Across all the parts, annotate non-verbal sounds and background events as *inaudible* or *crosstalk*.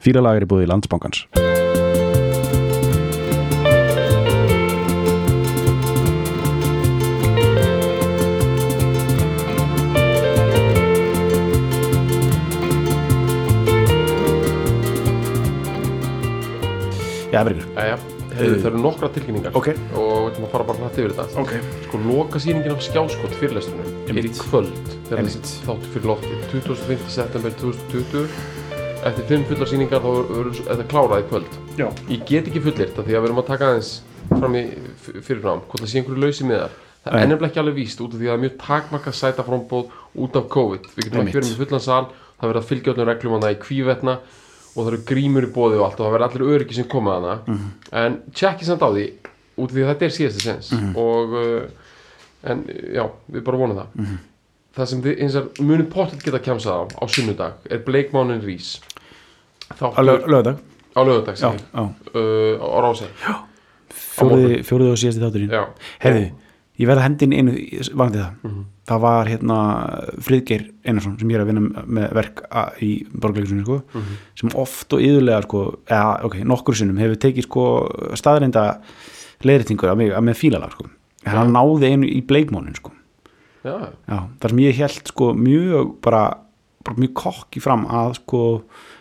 Fýralag er í búið í landsbankans. Já, Bergur Jæja, hefur það eru nokkra tilkynningar. Ok. og við ætlum að fara bara hrætt yfir þetta. Ok. Sko, loka sýningin af skjáskot fyrirlestunum er í kvöld þegar Einmitt. þessi þáttu fyrir lofti 25. september 2020 Eftir fimm fullar sýningar þá verður þetta klárað í kvöld Já Ég get ekki fullirt af því að við erum að taka aðeins fram í fyrirfram hvort það sé einhverju lausi miðar Það Nei. er nefnilega ekki alveg víst út af því að það er mjög takmarka sæta frómbóð út af COVID Við getum Einmitt. ekki verið með fullan sal það verður að fylgja öllum reglum hana í kvívetna og það eru grímur í bóði og allt og það verður allir öryggi sem koma hana Mhm. en tjekki samt á því út af því að þetta er síðasti sens Mhm. og uh, en já, við bara vonum það Mhm. það sem þið eins og munið pottet geta kjamsað á á sunnudag er Blake Mountain Reese Á þáttur lög- lögðag á lögadag uh, á rási fjóriði og síðasti þátturinn. Já, Herði, ég verða hendin einu varandi það. Mhm. Það var hérna Friðgeir Einarsson sem ég er að vinna með verk í borgleikursunni sko Mhm. sem oft og yðurlega sko eða, ok, nokkur sinnum hefur tekið sko af mig af með fílalag sko. En hann náði einu í bleikmónin sko. Já, Já, þar sem ég held sko mjög bara, bara mjög kokki fram að sko,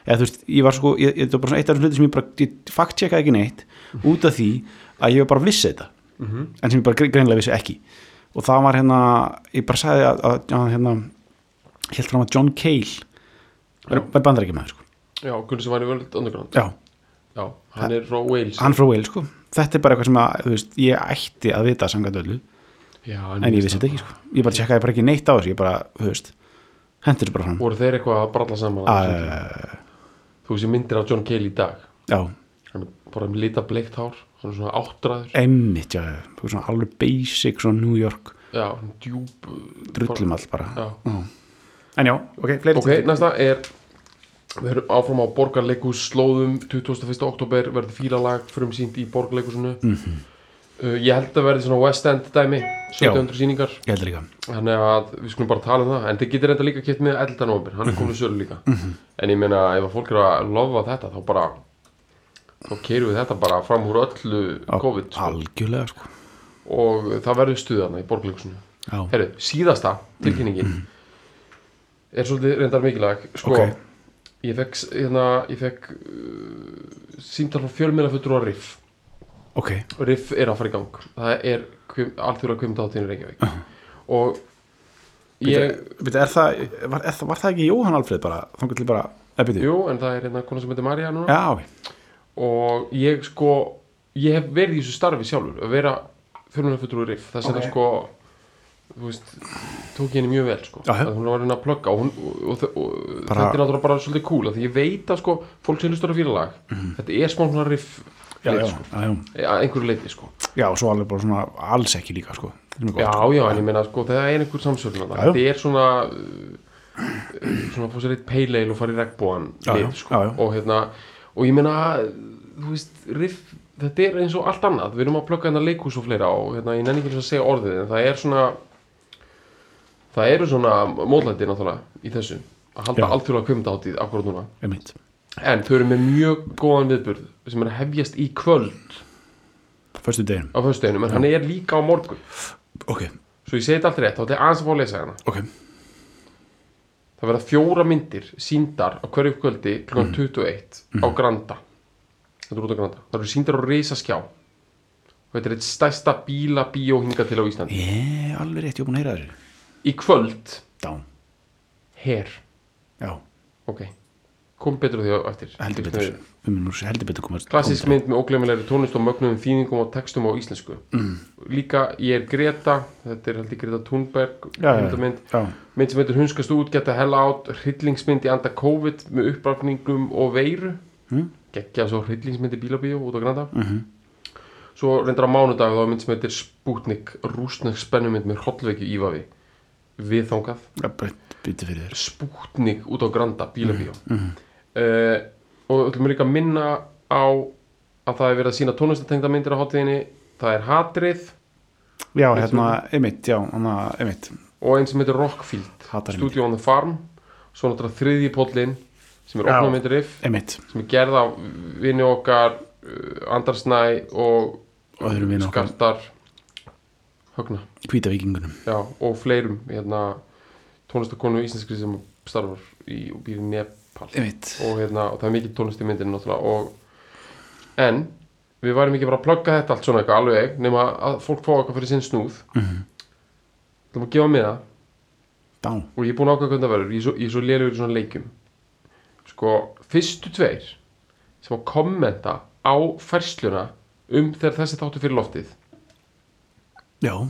eða þú veist, ég var sko ég, þetta var bara eitt af þessum hluti sem ég bara fakt checkaði ekki neitt út af því að ég bara vissi þetta, Mhm. en sem ég bara gre- greinilega vissi ekki. Og það var hérna ég bara sagði að, að, að hérna held fram að John Cale var, var bandarækjumæður sko. Já, Gunnar sem var í World Underground. Já, já, hann er frá Wales. Hann frá Wales sko. Þetta er bara eitthvað sem að, þú veist, ég ætti að vita samkvæmt öllu, já, en ég vissi þetta ekki sko. Ég bara checkaði bara ekki neitt á þessu, ég bara, þú veist hendur þessu bara fram. Voru þeir eitthvað að bralla saman uh, þú veist ég myndir á John Cale í dag. Já, hann er bara með lita bleikt hár hann er svona áttræður. Emmitt, já, svona alveg basic svona New York. Já, djúb drullum all bara. Já. Já. En já, ok, fleiri ok, næsta er við erum áfram á borgarleikus slóðum 21. oktober verður fílalag frumsýnd í borgarleikusinu Mhm. uh, ég held að verði svona West End dæmi 1700 sýningar. Ég heldur líka. Þannig að við skulum bara tala um það en þið getur enda líka kett með 11. november hann er komin í sölu líka. Mhm. en ég meina ef að fólk er að lofa þetta þá bara þá keirum við þetta bara fram úr öllu COVID sko. Algjörlega, sko. Og það verður stuðana í borgarleikusinu Já, Herru, síðasta tilkynningin er svolítið reyndar mikilvæg sko, Ok. ég fekk, hérna, fekk uh, símtal frá fjölmiðlafutur á Riff ok Riff er að fara í gang það er alltfjóra kvimtáttinn í Reykjavík og ég, Byrju, er það, var, er, það- var það ekki Jóhann Alfreð bara, þannig til bara byrju? jú, en það er hérna kona sem heitir Marja núna Já, og ég sko ég hef verið í þessu starfi sjálfur að vera á Riff þess að Ok. okay. sko veist, tók henni mjög vel sko. Að hún var að reyna að plugga og, og, og, og þetta er náttúrulega bara svolítið cool því ég veit að sko, fólk sem hlustur á fílalag þetta er smá svona riff. Já, já, sko, já, já, einhverju leiti sko. já, og svo alveg bara svona alls ekki líka, sko Það mjög já, gott. já, en ég meina sko, það er einhver já. þetta er svona uh, svona fór sér eitt peileil og fara í regnbúan sko. og hérna og ég meina, þú veist, riff þetta er eins og allt annað, við erum að plugga hérna leikhús og fleira og hérna, ég nenni ekki að segja orðið en það er svona það eru svona mótlæti náttúrulega í þessu að halda alþjóðlega kvimdáttið akkurat núna Einmitt. En þau eru með mjög góðan viðburð sem er að hefjast í kvöld. Föstu deginum, á föstudeginum en hann er líka á morgun. Ok, svo ég segi þetta allt rétt, þá þetta er aðeins að fá að lesa hérna. Ok. Það verða fjóra myndir síndar á hverju kvöldi kl. Mm. 21 á Granda. Þetta er út á Granda. Það eru síndar á Reisaskjá og þetta er eitt stærsta bíla bíó hingað til á Íslandi. Ég, alveg rétt, ég er búin að heyra þessu í kvöld, Dán, her. Já, ok, kom betur því á eftir. Heldur betur. heldur betur komast klassísk mynd með óglemilegri tónlist og mögnum þýðingum og textum á íslensku. Mm. líka ég er Greta þetta er held ég Greta Thunberg Já, heimildamynd. Já, mynd sem heitir hunskast út, geta hella át hryllingsmynd í anda COVID með uppbrafningum og veiru. Mm. geggja svo hryllingsmynd í bílabíó út á Granda. Mhm, svo reyndar á mánudag þá er mynd sem heitir Sputnik rúsnesk spennumynd með hrollveikju ívafi. Þér. Sputnik út á Granda bílabíó. Mhm. Uh, og við ætlum líka að minna á að það er verið að sína tónlistatengda myndir á hátíðinni. Það er Hatrið. Já, hérna, einmitt, já, hana, einmitt. Og einn sem heitir Rockfield. Studio on the Farm. Svo náttúrulega þriðji póllinn sem er opnum myndir riff einmitt. sem er gerð af vinni okkar uh, Andarsnæ og Og. Skartar Högna. Já, og fleirum hérna, tónlistakonu íslenskri sem starfar í, og býr í Einmitt. Og, hérna, og það er mikið tónlist í myndinu og, en við værum ekki bara að plugga þetta allt svona eitthvað alveg nema að fólk fá eitthvað fyrir sinn snúð. Mm -hmm. það má gefa með það Dá, og ég er búin ákvæða hvernig það verður. Ég er svo, svo lélugur í svona leikjum. Sko, fyrstu tveir sem að kommenta á færsluna um þegar þessi þáttu fyrir loftið. Já.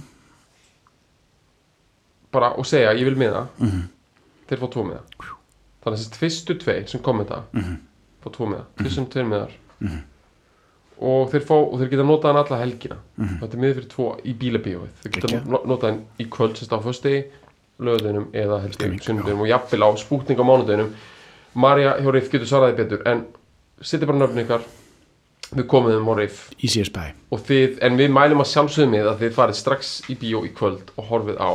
Bara og segja ég vil með það mm þeir fá tvo með það þannig að þessi fyrstu tveir sem kommenta -hmm. fá tvo með það, fyrstu tveir með Mhm. þar og þeir fá, og þeir geta notað hann alla helgina. Mhm. þetta er miður fyrir tvo í bílabíóið. Þeir geta no- notað hann í kvöld sérst á föstudegi, lögudeginum eða Stemming, sunnudeginum og jafnvel á spútning á mánudeginum. Marja hjá Riff getur svaraði betur en setja bara nöfn ykkar. Við komum þeim á Riff. Þið, en við mælum að sjálfsögum með að þið farið strax í bíó í kvöld og horfið á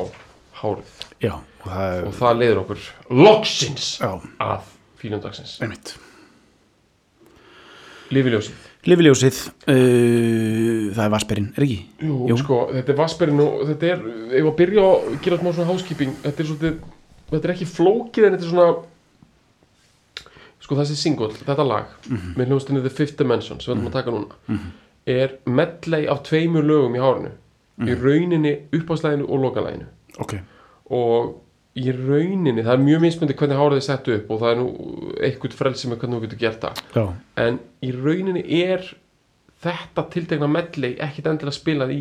hárið já, og það er og það leiður okkur loksins já, að fílundagsins einmitt. Lífiljósið Lifiljósið, uh, það er Vasperinn, er ekki? Jú, Jú. sko, þetta er Vasperinn og þetta er, ef að byrja að gera smá svona housekeeping, þetta er svolítið þetta er ekki flókið en þetta er svona sko þessi single, þetta lag Mhm. með hljóðstinni The Fifth Dimension sem við ætlum að taka núna er medley af tveimur lögum í hárinu Mhm. í rauninni uppáslæginu og lokalæginu Ok, og í rauninni, það er mjög mismyndi hvernig hárið er sett upp og það er nú eitthvað frelsi með hvernig þú getur gert það. Já, en í rauninni er þetta tiltekna medley ekkit endilega spilað í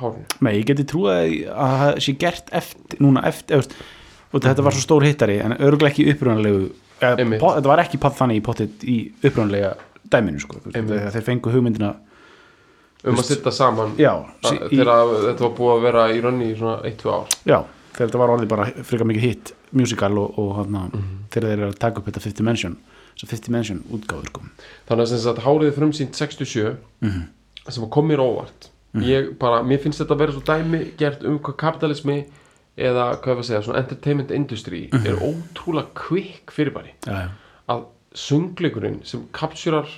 hárinu. Með ég geti trúið að það sé gert eftir, núna eftir, eða, og þetta var svo stór hittari en örgulega ekki Einmitt. þetta var ekki patt þannig í pottit í upprunalega dæminu sko, þegar þeir fengu hugmyndina um að sitta saman já, sí, í, þegar þetta var búið að vera í raunni í svona 1-2 ár. Já, þegar þetta var orðið bara frekar mikið hit musical og, og hana, þegar þeir eru að taka upp þetta Fifth Dimension svo Fifth Dimension útgáður sko. þannig að hárið er frumsýnt 67 mm sem kom mér óvart. Ég bara, mér finnst þetta að vera svo dæmi gert um hvað kapitalismi eða hvað ég var að segja, svona entertainment industry er ótrúlega quick fyrirbæri. Já, já. að söngleikurinn sem kapsjurar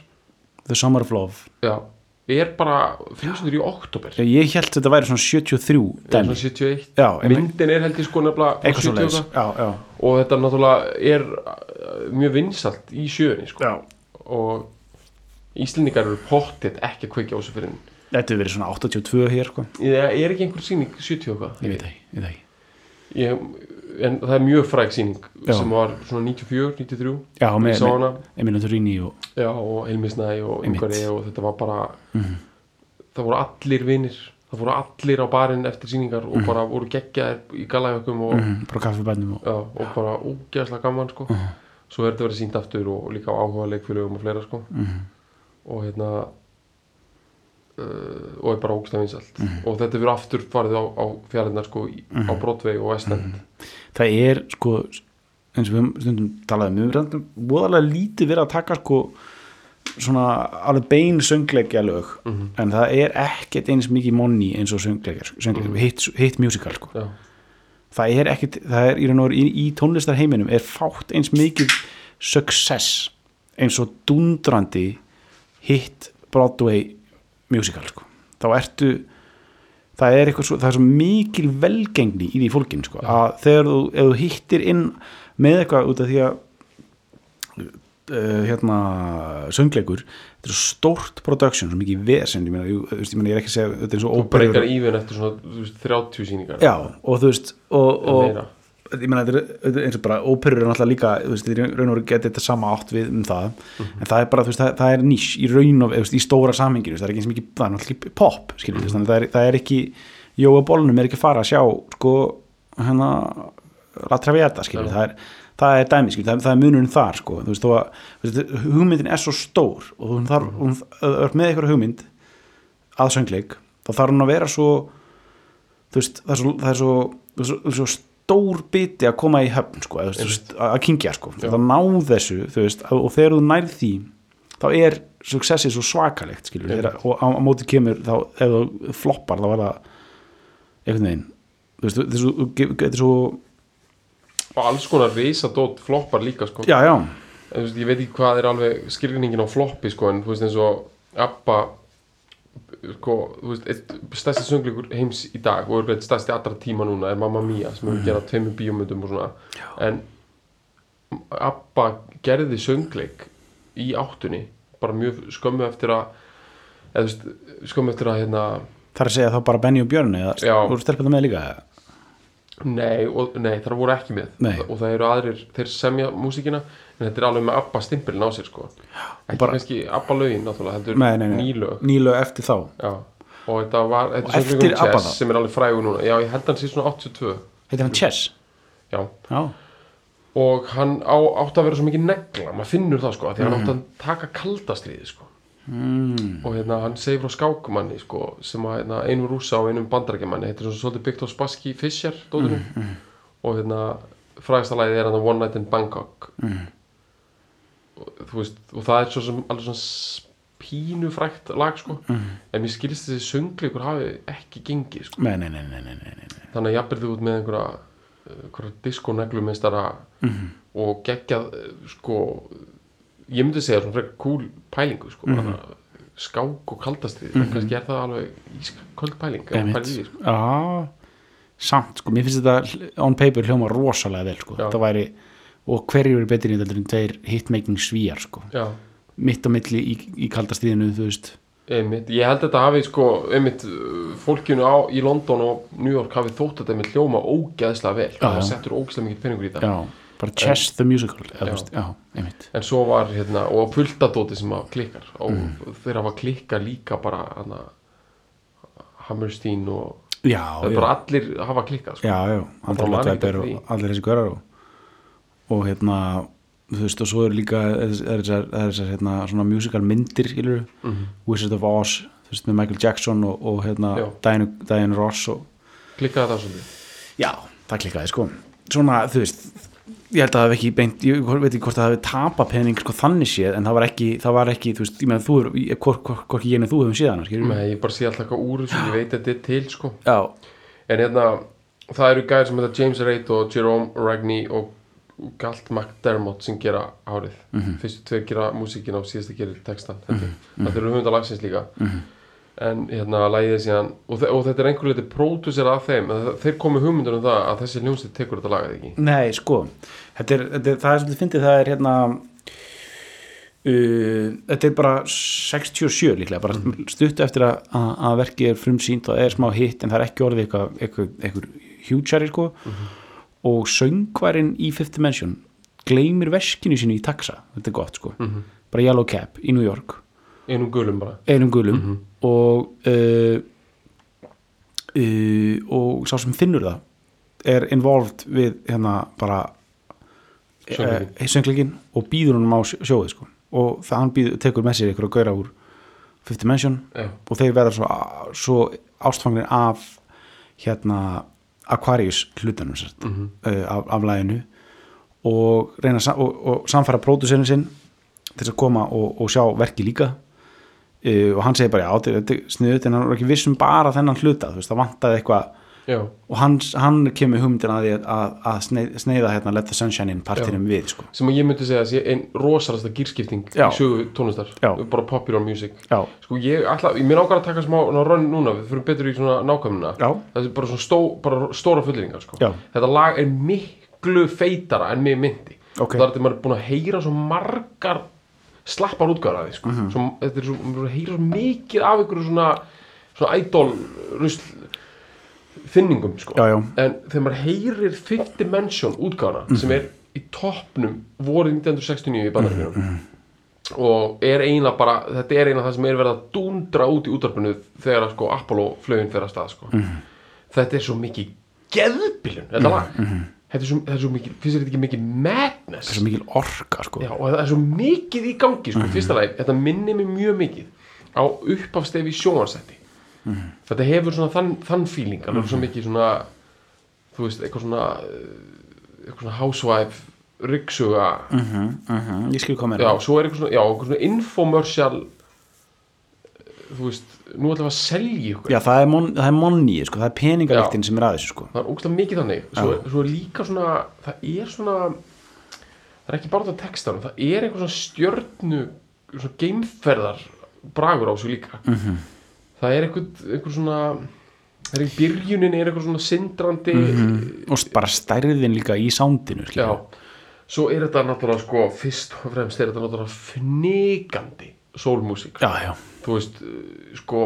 The Summer of Love. Já, er bara frumsýntur í oktober ég held þetta væri svona 73 eða dæmi. svona 71 já, myndin er held ég sko nefnilega frá eitthvað svo 70 leiðis og eitthvað. já, já, og þetta náttúrulega er uh, mjög vinsalt í sjöunni sko. og Íslendingar eru pottet ekki að kveikja á þessu fyrir þetta hefur verið svona 82 hér sko. ég er ekki einhver sýning 70 og ég veit það ég veit það ekki ég, en það er mjög fræg sýning Já. sem var svona 94, 93 já, með, Emilio Turini og og Elmisnæ og. Yngvari og þetta var bara Mhm. það voru allir vinir það voru allir á barinn eftir sýningar Mhm. og bara voru geggjaðir í galajökum og, mm, bara kaffibændum og já, og bara ógeðslega gaman sko. Mhm. svo er þetta verið sínt aftur og líka á áhuga leikfélögum og fleira sko. mm, og hérna uh, og er bara ógstæð vinsalt Mhm. og þetta verið aftur farið á, á fjarinnar sko, í- á Broadway og West End. Það er sko eins og við stundum talaðum við höfum voðalega lítið verið að taka sko svona alveg bein söngleikja lög Mhm. en það er ekkert eins mikið monni eins og söngleikja, Mhm. hit, hit musical sko. Já, það er ekkert, það er í raun og veru í, í tónlistarheiminum er fátt eins mikið success eins og dundrandi hit Broadway musical sko. þá ertu það er, svo, það er svo mikil velgengni í því fólkin sko. að þegar þú, þú hittir inn með eitthvað út af því að uh, hérna söngleikur, þetta er svo stórt production, svo mikið vesen ég ég, meina, ég er ekki að segja, þetta er svo þú breykar even eftir svona veist, 30 sýningar já, og þú veist og, og. Ég meina, þetta er- þetta er eins og bara óperur er náttúrulega líka, þú veist, í raun og veru getið þetta sama átt við um það, en það er bara þú veist, það, það er nýs í raun og, þú veist, í stóra samhenginu það er ekki eins mikið, það er náttúrulega pop skilur, mm. þannig að það er, það er ekki Jóa Bólnum er ekki að fara að sjá sko, hérna La Traviata, skilur, Já. það er það er dæmi, skilur, það, það er munurinn þar sko, þú veist, að þú veist, hugmyndin er svo stór og þú þarf, mm. hún er með eitthvað hugmynd að söngleik, þá þarf hún að vera svo þú veist, það er svo, það er svo, er er svo stór biti að koma í höfn sko, eða, þú veist, að kingja sko, Já. það ná þessu veist, og þegar þú nærð því þá er successið svo svakalegt skilur, þegar, og á, á móti kemur þá, ef þú floppar þá var það einhvern veginn þetta er svo, þetta er svo og alls konar risadót floppar líka sko. já, já, þú veist, ég veit ekki hvað er alveg skilgningin á floppi sko, en þú veist eins og Abba sko, þú veist, eitt stærsti söngleikur heims í dag og eitt stærsti allra tíma núna er Mamma Mia sem hefur gerað tveimur bíómyndum og svona. En Abba gerði söngleik í áttunni bara mjög skömmu eftir að eða þú veist, skömmu eftir að hérna Það er að segja þá bara Benny og Björn eða þú stelpur það með líka Nei, og, nei, það voru ekki með. Nei. og það eru aðrir, þeir semja músíkina en þetta er alveg með ABBA stimpilin á sér sko. ekki bara- kannski ABBA lögin náttúrulega, heldur Nei, nei, nei. nýlög Nýlög eftir þá já. og þetta var, þetta Og er eftir söngleikurinn ABBA þá? sem er alveg frægur núna, já, ég held hann sé svona 82 Heitir hann Chess? já, Já, og hann á, átt að vera svo mikið negla, maður finnur það sko, af því hann Mhm. átt að taka kaldastriði sko mm. og hérna hann segir frá skákumanni sko, sem að hérna, einum rúsa og einum bandarækjamanni heitir svona svolítið byggt á Spassky Fischer dóðunum Mhm, og hérna frægasta lagið er hann One Night in Bangkok Mhm. Og, þú veist, og það er svo sem alveg svona pínu frægt lag sko Mhm. en mér skilist þessi söngleikur hafi ekki gengið sko nei, nei, nei, nei, nei, nei, nei. þannig að jafnir þú út með einhverja diskoneglumistara Mhm. og geggjað sko ég myndi segja svona frekar cool pælingu sko, mm skák og kaldastrið en kannski er það alveg ísköld pæling sko. Já, samt sko, mér finnst þetta on paper hljóma rosalega vel sko, Já. það væri og hverju eru betri en þetta en tveir hitmaking svíjar sko, já, mitt á milli í, í kaldastíðinu, þú veist. Einmitt, ég held þetta hafi sko, einmitt, fólkinu á í London og New York hafi þótt þetta með hljóma ógeðslega vel, Já. það settur ógeðslega mikið peningur í það já, bara Chess the Musical Já. en svo var hérna, og fulltadóti sem að klikkar. Og Mm. þeir hafa klikkað líka bara hana, Hammerstein og já, það er bara allir hafa klikkað sko. allir þessi görar og, og hérna þú veist, og svo eru líka er er þessar, er hérna, svona musical myndir skilur, Mhm. Wizard of Oz þú veist, með Michael Jackson og, og hérna Já. Diane, Diane Ross og klikkaði það svolítið Já, það klikkaði sko Svona, þú veist, ég held að það hafi ekki beint, ég veit ekki hvort það hafi tapa pening sko þannig séð, en það var ekki, það var ekki þú veist, ég meina þú, er- hvort ég en þú hefum séð hana, skilur Nei, ég bara sé alltaf eitthvað úr þessu, ég veit að þetta er til sko. Já, en hérna, það eru gæðir sem heita James Raitt og Jerome Ragney og Galt McDermott sem gera árið fyrstu tveir gera músíkin og síðasta gerir textan mm -hmm. þetta eru höfundalagsins líka. En hérna lægið síðan og, þe og þetta er einhver leiti pródusir af þeim þeir komu hugmyndur um það að þessi hljómsið tekur þetta lagað ekki. Nei, sko þetta er, þetta er, það er svolítið fyndið, það er hérna uh, þetta er bara 67 líklega, bara stuttu eftir að, að, að verkið er frumsýnt og er smá hitt en það er ekki orðið eitthvað, eitthvað, eitthvað hjútsari sko og söngvarinn í Fifth Dimension gleymir veskinu sínu í taxa. Þetta er gott sko, bara Yellow Cab í New York. Einum gulum bara. Einum gulum. Og uh, uh, og sá sem finnur það er involved við hérna bara uh, söngleikin og býður honum á sjó- sjóið sko. og það hann býður, tekur með sér ykkur að gaura úr Fifth Dimension Já. og þeir verða svo, svo ástfangnir af hérna Aquarius hlutanum sérst, Mhm. uh, af, af læginu og reyna sa- og, og samfæra pródusерinn sinn til þess að koma og, og sjá verki líka uh, og hann segir bara já, þetta er sniðut en hann er ekki viss um bara þennan hluta þú veist, það vantaði eitthvað Já, og hann, hann kemur hugmyndin að að, að, að sneið, sneiða hérna Let the Sunshine in partinum við sko. sem ég myndi segja að sé einn rosalasta gýrskipting í sögu tónlistar. Bara popular music. Sko ég ætla, ég mér ákvæða að taka smá rönn núna, við fyrir betur í svona nákvæmuna það er bara svona stó, bara stóra fulleringar sko. Þetta lag er miklu feitara en mig myndi. Ok. það er þetta maður búin að heyra svo margar slappar sko. Mhm. svo, þetta er svo, maður búin að heyra svo mikið af ykkur svona, svona idol rusl finningum sko. já, já, en þegar maður heyrir Fifth Dimension útgáðana sem er í toppnum vorið 1969 í bandaríkjunum og er eiginlega bara þetta er eiginlega það sem er verið að dúndra út í útvarpinu þegar sko Apollo flögin fer að stað sko. þetta er svo mikið geðbilun þetta lag. þetta er svo, þetta er svo mikið, finnst þetta ekki mikið madness? Það er svo mikil orka sko. Já, og það er svo mikið í gangi sko, fyrsta lagi, þetta minnir mig mjög mikið á uppafstefi sjónvarsætti þetta hefur svona þann, þann feeling, alveg svo mikið svona þú veist, eitthvað svona eh, eitthvað svona housewife ryggsuga, uh -huh, ég skil koma já, svo er eitthvað svona já, eitthvað svona infomercial eh, þú veist, nú ætlum við að selja ykkur. Já, það er, mon, það er monni, sko, það er peningalíktin sem er að þessu sko. það er ógstlega mikið þannig. Svo, svo er líka svona, það er svona það er ekki bara út af textanum það er eitthvað svona stjörnu svona geimferðar bragur á sig líka. Mhm. Það er eitthvað, svona er í byrjunin er eitthvað svona sindrandi og bara stærðin líka í sándinu já. Svo er þetta náttúrulega sko fyrst og fremst er þetta náttúrulega já, já, þú veist, sko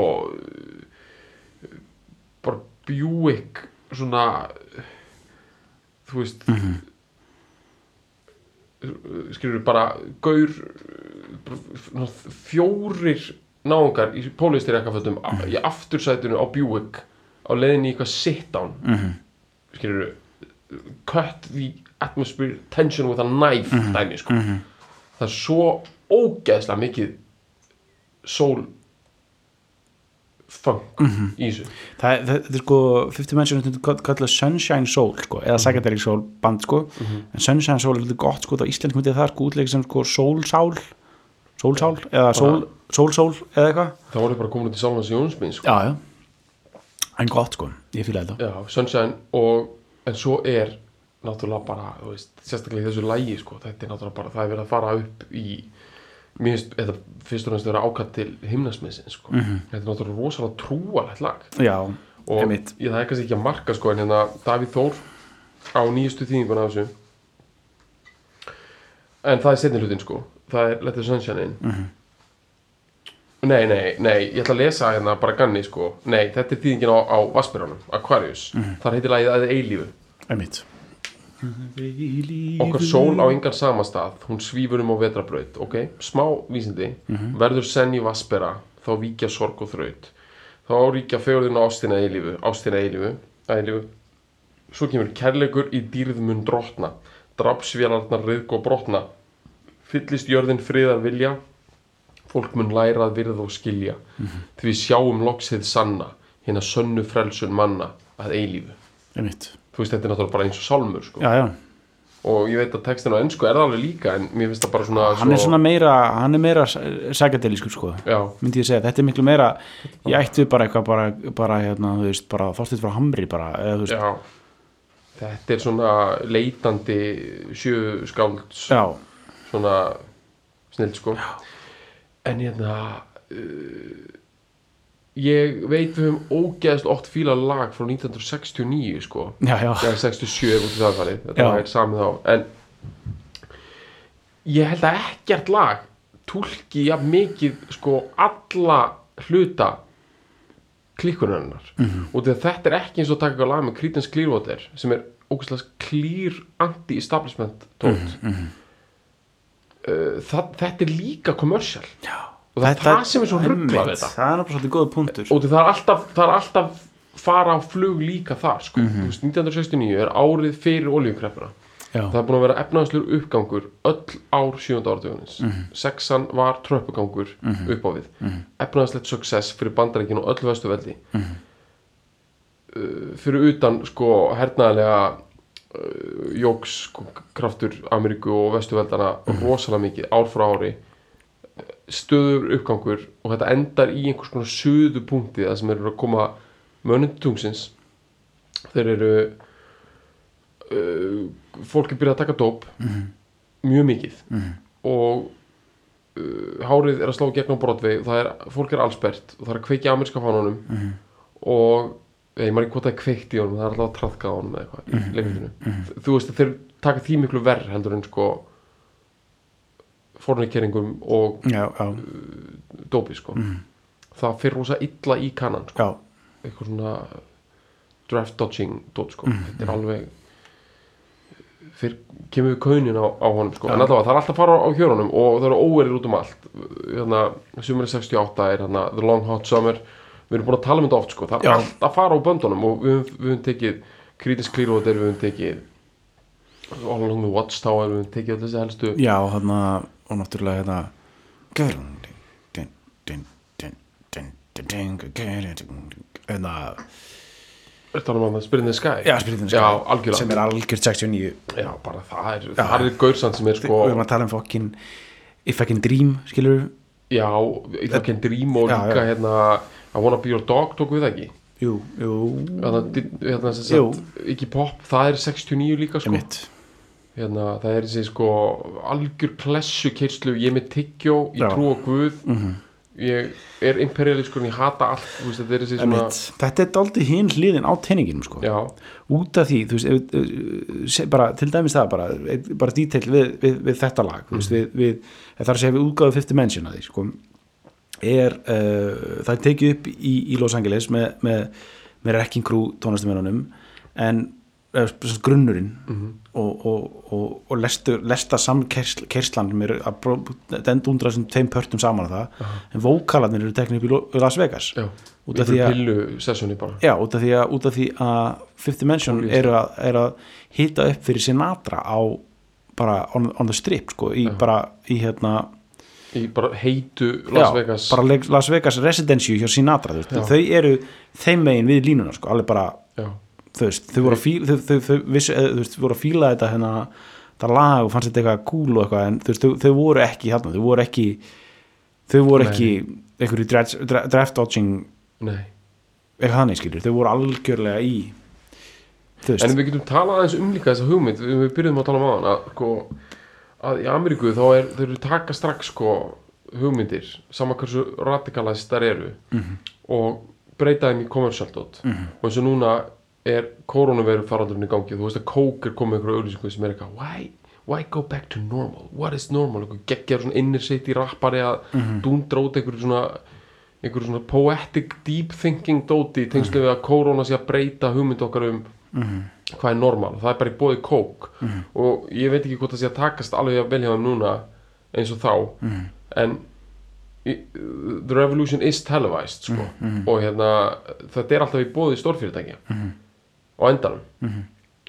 bara Buick svona þú veist mm skilur bara gaur bara fjórir náungar í pólistir ekkafötum í aftursætinu á Buick á leiðinni í eitthvað sit down. Mm -hmm. skilur cut the atmosphere tension with a knife dæmi sko. Það er svo ógeðslega mikið sól funk í þessu. Það, það, þetta er sko 50 menn sem þetta kallað Sunshine Soul sko, eða Psychedelic Soul band sko. En Sunshine Soul er þetta gott sko, það íslensk myndið það sko útleik sem sko Soul Sál Soul Sál, eða Soul Soul Soul eða eitthvað. Þá voru bara komin út í Salmans Jónsminn sko. já, já, en gott sko, ég fíla þetta. Já, Sunshine og en svo er náttúrulega bara þú veist, sérstaklega í þessu lægi sko, þetta er náttúrulega bara, það er verið að fara upp í mér finnst, þetta fyrst og næst vera ákvæmt til himnasmiðsins sko. þetta er náttúrulega rosalega trúalegt lag. Já, og Einmitt. ég það er kannski ekki að marka sko en hérna Davíð Þór á nýjustu þýðinguna af þessu. En það er setni hlutin sko. Það er Let the Sunshine in nei, nei, nei ég ætla að lesa hérna bara ganni sko. Nei, þetta er þýðingin á, á Vaspiránum Aquarius, þar heitir lagið að eilífu. Einmitt. Okkar sól á engan samastað hún svífur um á vetrabraut ok, smá vísindi. Verður senn í Vaspera þá víkja sorg og þraut. Þá ríkja fegurðin á ástina eilífu ástina eilífu, eilífu. Svo kemur kærleikur í dýrð mun drotna. Drapsvélarnar riðg og brotna. Fyllist jörðin friðar vilja fólk mun læra að virða og skilja. Því við sjáum loksið sanna hérna sönnu frelsun manna að eilífu. Einmitt, þú veist þetta er náttúrulega bara eins og sálmur sko. já, já. Og ég veit að textin á ennsku er það alveg líka en mér finnst það bara svona hann er svona meira, hann er meira Psychedeliskur sko. Já, myndi ég segja, þetta er miklu meira ég ætti bara eitthvað bara, bara hérna, þú veist, bara þorstið frá Hamri bara, eða þú veist, já. Þetta er svona leitandi sjö skálds já, svona snill sko en hérna uh, ég veit við höfum ógeðslega oft fílað lag frá 1969 sko. Já, já, eða 67 ef út í það farið. Þetta var samið þá. En ég held að ekkert lag túlki jafn mikið sko alla hluta klikkunarinnar. Mm -hmm. og þetta er ekki eins og að taka lag með Creedence Clearwater sem er ógæslega clear anti-establishment tótt Mhm, uh, það, þetta er líka commercial. Já. og það er það sem er svo við þetta. Það er náttúrulega svolítið góða punktur. Og það er alltaf, það er alltaf fara á flug líka þar sko. Mhm. mm 1969 er árið fyrir oljukreppuna já, það er búin að vera efnaðanslegur uppgangur öll ár sjönda áratugunins Mhm. sexan var tröppugangur upp á við. Mhm. efnaðanslegt success fyrir bandaríkin og öll vestu veldi uh, fyrir utan sko hernaðlega jóks sko, kraftur Ameríku og vestu veldana rosalega mikið ár frá ári. Stöður uppgangur og þetta endar í einhvers konar suðu punkti það sem eru að koma mönnum tungsins þeir eru uh, fólk er byrjað að taka dóp. Mjög mikið. Og uh, hárið er að slá gegn á brotvei það er, fólk er allsbert og það er að kveikja amerska fánunum og ég maður ekki hvort það er kveikt í honum það er alltaf að traðka á honum eða eitthvað í leikritinu. þú veist þeir taka því miklu verð heldur en sko fornikeringum og já, já, dópi sko. Það fyrir rosa illa í kannan sko. já, eitthvað svona draft dodging dót sko. Þetta er alveg fyrir kemur við kaunin á, á honum sko. en allavega það er alltaf að fara á hjörunum og það eru óverir út um allt. Hérna, sumari 68 er hérna The Long Hot Summer við erum búin að tala um þetta oft sko. það er Já. allt að fara á böndunum og við, höfum- við höfum tekið Creedence Clearwater við höfum tekið All Along the Watchtower við höfum tekið öll þessi helstu já, og náttúrulega hérna din, din, din, hérna er það um að spyrja the Sky já, spyrir já, algjörlega sem er algjört 69 já, bara það er, það er gaursand sem er sko við erum að tala um fokkin If I Can Dream, skilur Já, í það kenn Dream og Já, líka já. hérna I Wanna Be Your Dog tók við ekki? Jú, jú, hérna, hérna Jú. ekki pop, það er 69 líka sko. Hérna, það er þessi sko algjör klessu kyrslu ég er með tyggjó, ég Já. trú á Guð. Mhm. ég er imperialiskur ég hata allt, veist, þetta er þessi svona þetta er dálítið hinn hliðin á tenninginum sko. já, út af því, þú veist ef, se- bara, til dæmis það bara, bara detail við, við, við þetta lag þú veist, við, við, það er að segja við útgáðu Fifth Dimension að því sko, er uh, það er tekið upp í, í Los Angeles með, með, með Wrecking Crew tónastumennunum en uh, grunnurinn og, og, og, og lestu, lesta samkerslan sem eru að dendundra þessum tveim pörtum saman að það en vókalarnir eru teknir upp í Las Vegas. Já. Út af því að- Já, út af því að, af því að Fifth Dimension Ólíðislega. eru að, er að hita upp fyrir Sinatra á bara on, on the strip sko, í bara í hérna í bara heitu Las já, Vegas. bara Le- Las Vegas residency hjá Sinatra Já. þau eru þeim megin við línuna sko, alveg bara, já, veist, þau voru að fíla þau, þau, þau, þau voru að fíla þetta hérna, þetta lag og fannst þetta eitthvað cool og eitthvað, en þau, þau voru ekki hérna, þau voru ekki þau voru ekki einhverju draft, dodging eitthvað þannig skilur, þau voru algjörlega í En við getum talað aðeins um líka þessa hugmynd við, byrjuðum að tala um aðan að, sko, að í Ameríku þá er þau eru taka strax sko, hugmyndir sama hversu radikalæst þar eru Mhm. og breyta þeim í kommersialdótt Mhm. og eins og núna er koronaviru faraldurinn í gangi þú veist að kók er komið einhverju auðlýsingu sem er eitthvað why, why go back to normal what is normal, einhver geggjar svona í rappari að Mhm. dúndra út einhverju svona einhverju svona poetic deep thinking dóti í tengslu Mhm. við að korona sé að breyta hugmynd okkar um hvað er normal, það er bara í bóði kók Mhm. og ég veit ekki hvort það sé að takast alveg að velja þeim núna eins og þá Mhm. en í- the revolution is televised sko. Mhm. og hérna þetta er alltaf í bóði stórfyrirtækja Mhm. á endanum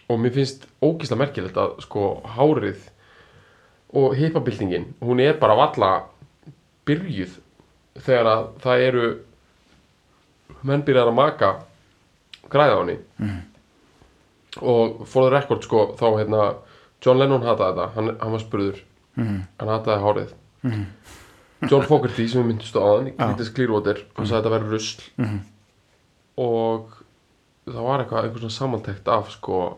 og mér finnst ógislega merkilegt að sko hárið og hippabildingin, hún er bara valla byrjuð þegar að það eru menn byrjar að maka græða á henni og for the record sko þá hérna John Lennon hataði þetta, hann, hann var spurður Mhm. hann hataði hárið John Fogerty sem við myndist á aðan. Creedence Clearwater, hann sagði þetta verður rusl Mhm. og það var eitthvað einhver svona samantekt af sko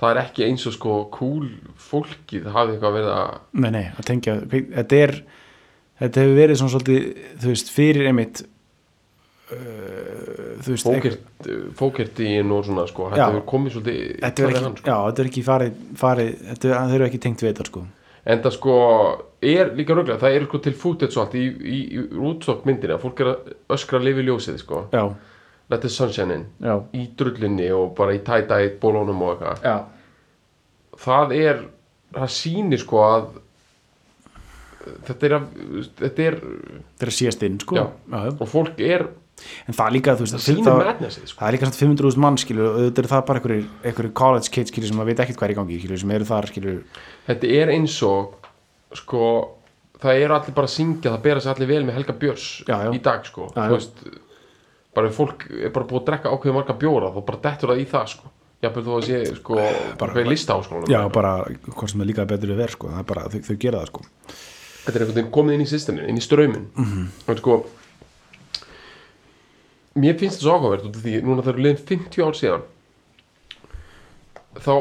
það er ekki eins og sko cool fólkið hafi eitthvað verið að Nei, nei, að tengja þetta er, þetta hefur verið svona svolítið, þú veist, fyrir einmitt uh, þú veist fókert, fókertíin og svona sko, þetta hefur komið svolítið þetta er ekki, hann, sko. já, þetta er ekki farið, farið þetta er, eru ekki tengt við þetta sko. En það sko er líka röglega, það er sko til footage og allt í, í, í Woodstock myndinni að fólk er að öskra að lifi ljósið sko. Já, Let the sunshine in, já, í drullinni og bara í tie-dye bólónum og eitthvað. Það er, það sýnir sko að þetta er að, þetta er þetta er að síast inn sko. Já. já. og fólk er, en það er líka, þú veist, það sko. það er líka samt 500.000 mann skilur og auðvitað er það bara einhverjir college kids skilur sem að veit ekkert hvað er í gangi skilur sem eru þar skilur. Þetta er eins og sko, það eru allir bara að syngja það bera sig allir vel með Helga Björs Já, já. í dag sko, Já, þú veist bara fólk er bara búið að drekka ákveðið marga bjóra þá bara dettur það í það sko. Jafnvel þó að sé sko, bara hvað er lista áskólanum já, bara, hvort sem er líka betur við verð sko, það er bara, þau, þau gera það sko. Þetta er einhvern veginn komið inn í systemin, inn í strömin mm. -hmm. sko mér finnst það svo áhugavert því núna það eru liðin 50 ár síðan þá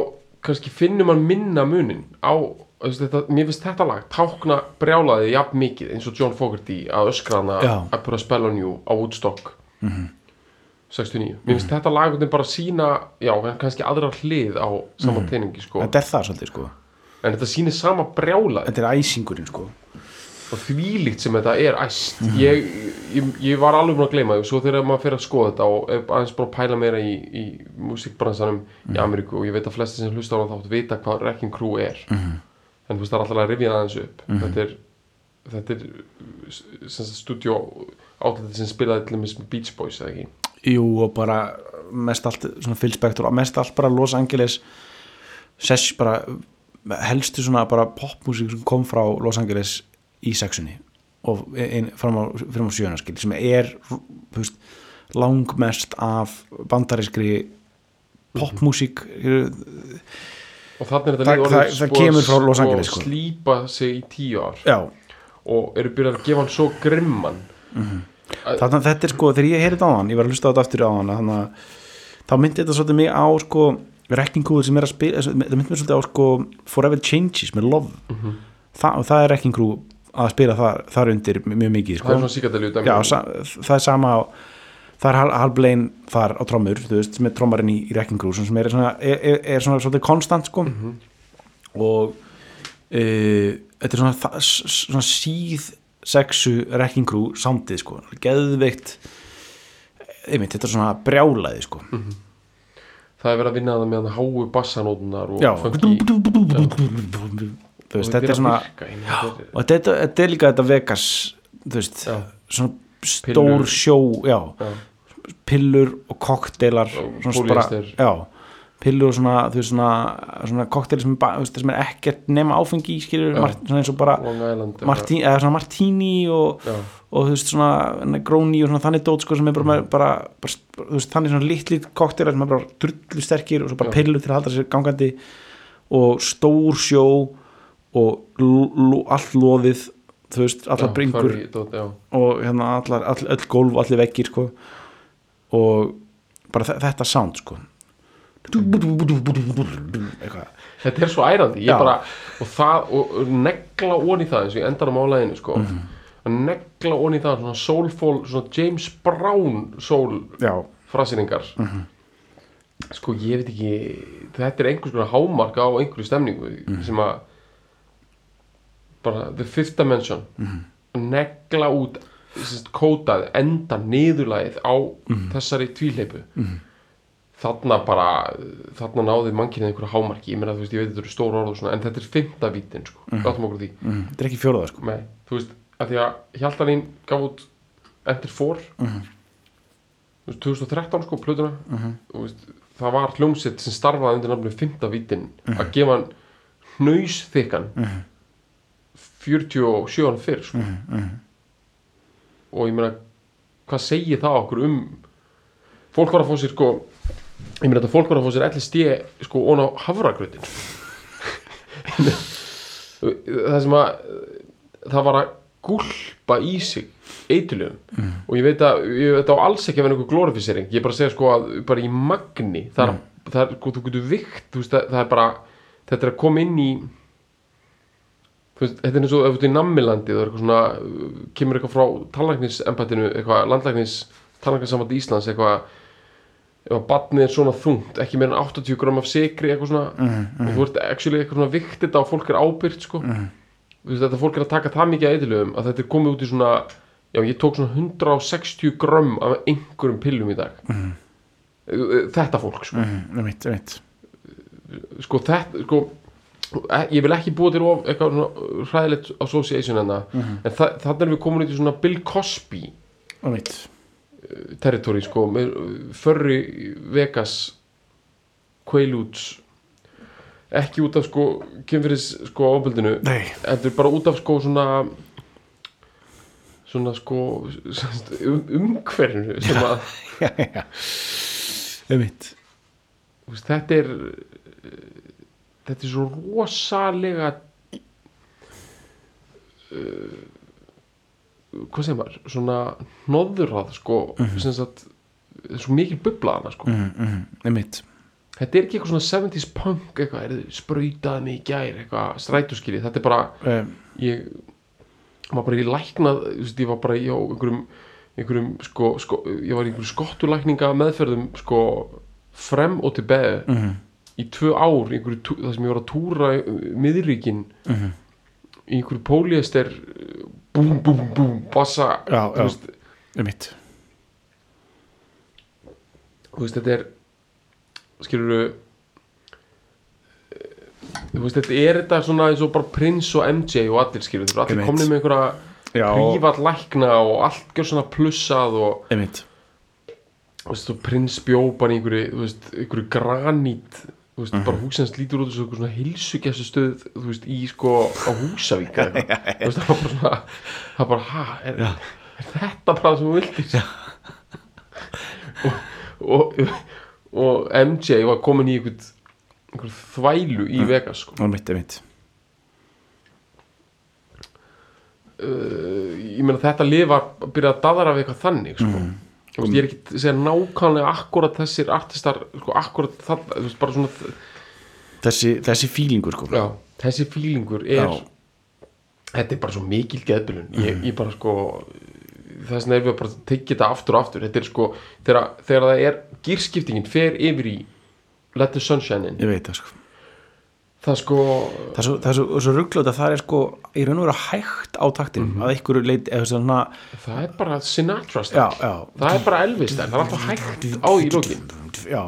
kannski finnur man minna munin á þetta, mér finnst þetta lag tákna brjálaði jafn mikið eins og John Fogerty að öskra hana Já. I put a spell on you á Woodstock 69 mér finnst þetta lag einhvern veginn bara sína já, kannski aðra hlið á sama teiningi sko. þetta er það svolítið sko, en þetta sýnir sama brjálaði þetta er æsingurinn sko og þvílíkt sem þetta er æst. Ég, ég, ég var alveg búin að gleyma því og svo þegar maður fer að skoða þetta og aðeins bara að pæla meira í, í músikbransanum í Ameríku og ég veit að flesti sem hlusta á hann þátt vita hvað Wrecking Crew er. En þú veist það er alltaf að rifja það aðeins upp. Þetta er þetta er stúdíó átlætti sem spilaði til dæmis með Beach Boys eða ekki? Jú og bara mest allt svona Phil Spector og mest allt bara Los Angeles sess bara helstu svona bara popmusík sem kom frá Los Angeles í sexunni og ein, fram á, á sjöunaskil sem er veist, langmest af bandariskri popmusík og þannig er þetta líka það- orðið það að kemur frá Los sko Angeles, sko. slípa sig í tíu ár. Já, og eru byrjað að gefa hann svo grimman. Þannig að þetta er sko þegar ég heyrði á hann, ég var að hlusta á þetta aftur á hann þannig að þá myndi þetta svolítið mig á sko Crew sem er að spila það myndi mér svolítið á sko Forever Changes með Love. Mhm. Þa, og það er Wrecking Crew að spila þar, þar undir mjög mikið það sko. er svona síkardalju dæmi Já, það er sama á það er Hal- Halblein þar á trommur veist, er trommarinn í, í Crew sem er svona, er, er, er svona svolítið konstant sko. og e, þetta er svona, það- svona síð sexu Wrecking Crew soundið sko, geðveikt einmitt, þetta er svona brjálaði sko. það er verið að vinna það með háu bassanótunar og þú veist, þetta er svona virka, og þetta, þetta er líka þetta Vegas þú veist, Já. svona stór Pillur. sjó já, já, pillur og kokteilar bara, já, pillur og svona, þú veist, svona, svona kokteilar sem, sem er ekkert nema áfengi skilur, Já. Mart, svona eins og bara Island Martí, eða svona martini og, já, og þú veist svona gróni og svona þannig dót sko sem er bara, bara, bara þú veist þannig svona litli kokteilar sem er bara drullu sterkir og svo bara Já. pillur til að halda sér gangandi og stór sjó og allt loðið þú veist, allar já, bringur dót, og hérna allar, all, öll gólf allir veggir sko. Og bara þe- þetta sound sko. Þetta er svo ærandi bara, og það, og, negla onni það eins og ég endar á málaðinu sko. Mhm. að negla onni það svona soulful, svona James Brown soul já, frasýringar Mhm. sko ég veit ekki þetta er einhvers konar hámark á einhverju stemningu Mhm. sem að bara the fifth dimension. Mhm. negla út kótað, enda niðurlægið á Mhm. þessari tvíleipu þarna bara þarna náði mannkynið einhverju hámarki. Ég meina þú veist, ég veit þetta eru stór orð og svona en þetta er fymta vítin sko, mm -hmm. því. Mm, þetta er ekki fjóraða sko. Nei, þú veist, að því að Hjaltalín gaf út Enter 4 Mhm. veist, 2013 sko, plötuna. Þú veist, það var hljómsett sem starfaði undir nafnum fymta vítin. Að gefa hann hnaus þykkan 47 ára fyrr sko. og ég meina hvað segir það okkur um fólk var að fá sér sko ég meina þetta fólk var að fá sér LSD sko ón á hafragrötin það sem að það var að gúlpa í sig eitilugum og ég veit að ég veit á alls ekki að vera einhver glorifisering. Ég er bara að segja sko að bara í magni það er, það er þú getur vikt þú veist, það, er bara, þetta er að koma inn í veist, þetta er eins og ef þú ert í nammilandi það er eitthvað svona, uh, kemur eitthvað frá tannlæknisembættinu, eitthvað landlæknis tannlæknisamband Íslands, eitthvað ef að badnið er svona þungt ekki meira en 80 gram af sigri eitthvað svona. Og þú ert actually eitthvað svona vikt þetta og fólk er ábyrgt sko. Þú veist, þetta fólk er að taka það mikið að eitthilöfum að þetta er komið út í svona já, ég tók svona 160 gram af einhverjum pillum í dag. Þetta fólk sko, mm, einmitt, einmitt. sko þetta sko ég vil ekki búa til of eitthvað svona hræðilegt association en það en þa þannig erum við komin út í svona Bill Cosby einmitt. territory sko með förri Vegas Quaaludes. Ekki út af sko kynfyrir sko ábyldinu Nei, heldur bara út af sko svona svona sko um, umhverfinu sem að já, já. Einmitt. Þú veist, þetta er þetta er svo rosalega uh, hvað segir maður? Svona hnoðurrað sko. Sem sagt það er svo mikil bublaðana sko. Mm, mm, einmitt. Þetta er ekki eitthvað svona 70s punk eitthvað, sprautaði mig í gær eitthvað strætóskili, þetta er bara um, ég var bara í læknað ég var bara í einhverjum, einhverjum sko, sko, ég var í einhverjum skottulækninga meðferðum sko frem og tilbæði mm, í tvö ár þar sem ég var að túra miðríkin mm, í einhverju póliester búm, búm, búm, bassa veist, einmitt. Þú veist, þetta er skilur þú veist, þetta er þetta svona eins og bara Prince og MJ og allir skilur, þú veist, allir komnir með einhverja prívat lækna og allt gjör svona plussað og veist, og prins bjó bara í einhverju, einhverju granít þú veist, bara húsins lítur út þessu svona heilsugæstu stöð, þú veist, í sko á Húsavík eða eitthvað. þú veist, það var bara svona það var bara, ha, er, er þetta bara það sem þú vildir? Og, og, og MJ var komin í einhvern einhver þvælu í Vegas sko. einmitt, einmitt. Uh, ég meina þetta lið var að byrja að daðra við eitthvað þannig sko. Þú veist, ég er ekki að segja nákvæmlega akkurat þessir artistar sko, akkurat það, veist, svona þessi, þessi fílingur sko. Já, þessi fílingur er Já. þetta er bara svo mikil geðbylun ég, ég bara sko þess vegna er við að bara tekja þetta aftur og aftur. Þetta er sko, þegar, þegar það er gýrskiptingin fer yfir í Let the Sunshine in ég veit það sko það sko, það er svo, það er svo, svo ruggljótt að það er sko í raun og vera hægt á taktinum að einhverju leit eða svona það er bara Sinatra já, já, það er bara Elvis það er alltaf hægt á í lókin já,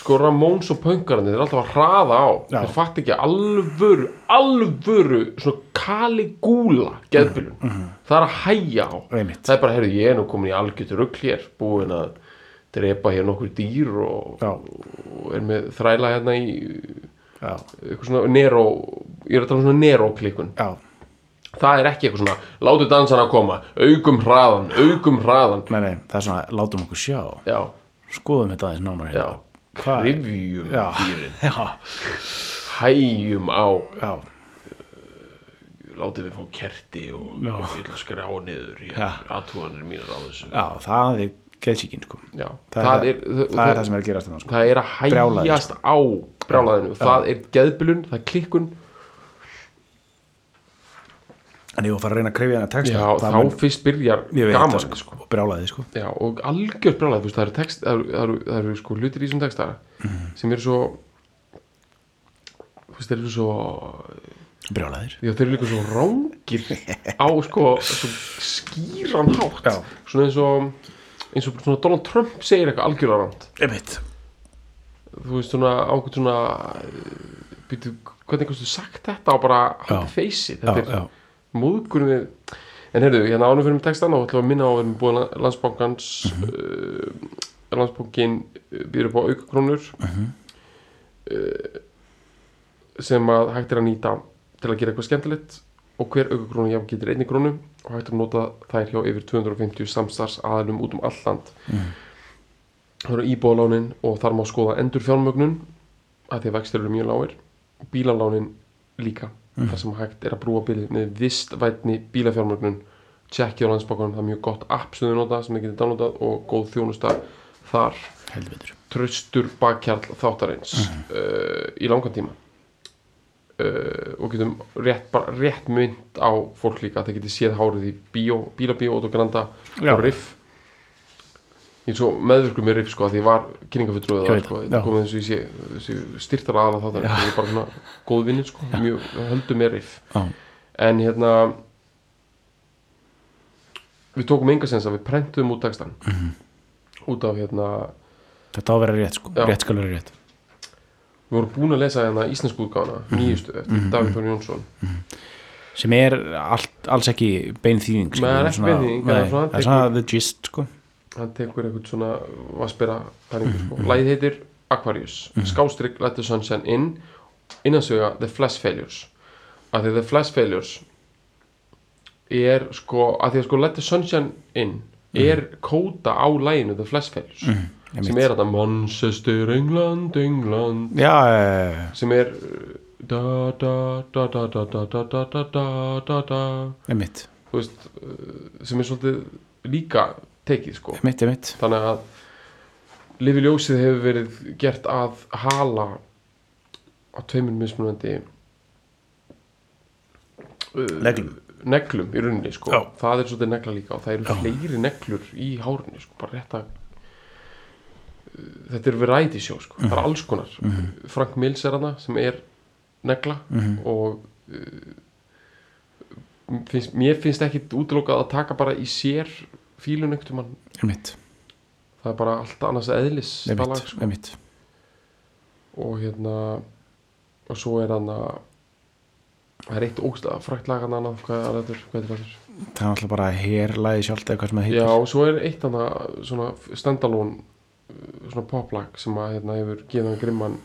sko Ramones og Punkarandi þeir er alltaf að hraða á. Já. þeir fatt ekki alvöru alvöru svona kaligúla geðbylun það er að hæja á. Einmitt. það er bara, heyrðu, ég er nú komin í algjört rugl hér búin að drepa hér nokkur dýr og, og er með þræla hérna í eitthvað svona Nero ég er að tala um svona Nero klikkun. Já. Það er ekki eitthvað svona, látu dansana koma aukum hraðan, aukum hraðan nei, nei, það er svona, látum okkur sjá. Já, skoðum þetta aðeins nánar já, hérna. Já, dýrin. *laughs* Já, hæjum á já, látið við fá kerti og Já. og ég ætla að skrá niður í aðtúanir mínar á þessu. Já, það er geðsíkin sko. Það, það, er, er, það, er það sem er að gerast þarna sko. það er að hægjast á brjálaðinu, það er geðbylun það er klikkun, en ég var að fara að reyna að krefja hennar texta já, það þá mun- fyrst byrjar gaman, það sko, og brjálaði sko. Já, og þú veist, það eru text það eru, það eru, það eru sko hlutir í þessum texta Mhm. sem eru svo þeir eru svo brjálaðir já, þeir eru líka svo rángir á sko, svo skýran hátt. Svona eins og eins og svona Donald Trump segir eitthvað algjörlega ég veit, þú veist svona ákveð svona býtu, hvernig kannstu sagt þetta á bara hann feysi þetta já, er móðgurinn en heyrðu, hérna ánum fyrir með textan og ætlum að minna á að við erum búin landsbankans mm Mhm. landsbankin býður upp á aukakrónur Mhm. uh, sem að hægt er að nýta til að gera eitthvað skemmtilegt. Og hver aukakrónu jafn getur einni krónu og hægt að nota þær hjá yfir 250 samstars aðalum út um all land. Mhm. það eru íbúðalánin og þar má skoða endur fjármögnun að því að vextir eru mjög lágir bílalánin líka. Þar sem hægt er að brúa bilið með vistvætni bílafjármögnun. Tjekkið á landsbókunum, það er mjög gott app sem þau nota sem þið getur downloadað og góð þjónusta þar. Heldur betur tröstur bakkjarl þáttarins uh, í langan tíma uh, og getum rétt, rétt mynd á fólk líka að það getur séð hárið í bíó, bílabíó og granda Já. og riff ég er svo meðvirkur með riff sko að því var það veit sko, það, já. komið eins og ég sé þessi styrtar aðala þáttarins það er bara svona góð vinnir sko mjög höldu með riff já, en hérna við tókum enga sens að við prentum út textan Mhm. út af hérna þetta á vera rétt sko, Já. rétt skal vera rétt við vorum búin að lesa hérna íslensku útgáfana nýjustu eftir Davíð Þór Jónsson. Sem er allt, alls ekki bein þýðing sko, það er svona- það er svona- það the gist sko. Hann tekur eitthvað svona vaspera pæringu sko. lagið heitir Aquarius. Skástrygg Let the Sunshine In innansöga The Flash Failures. Að því The Flash Failures er sko að því að sko Let the Sunshine In er kóta á læginu The Flash Failures sem er þetta Manchester, England, England já, já, sem er uh, da da da da da da da da da da da da ég mitt þú veist uh, sem er svolítið líka tekið sko ég mitt, ég mitt þannig að Lifi ljósið hefur verið gert að hala á tveimur mismunandi uh, Neglum. neglum í rauninni sko Já. það er svolítið negla líka og það eru fleiri neglur í hárinu sko bara rétt að uh, þetta er variety show sko. Það er alls konar. Frank Mills er hana sem er negla og uh, finnst, mér finnst ekki útlokað að taka bara í sér fílun ekkert um hann það er bara allt annars eðlis ég það lag, mitt, sko. og hérna og svo er hann að það er eitt ógstlega frækt lag hann annað hvað er þetta, hvað er þetta það er alltaf bara herlæði sjálft eða hvað sem það heitir. Já og svo er eitt hann að uh, svona poplag sem að hérna hefur gefið hann grimman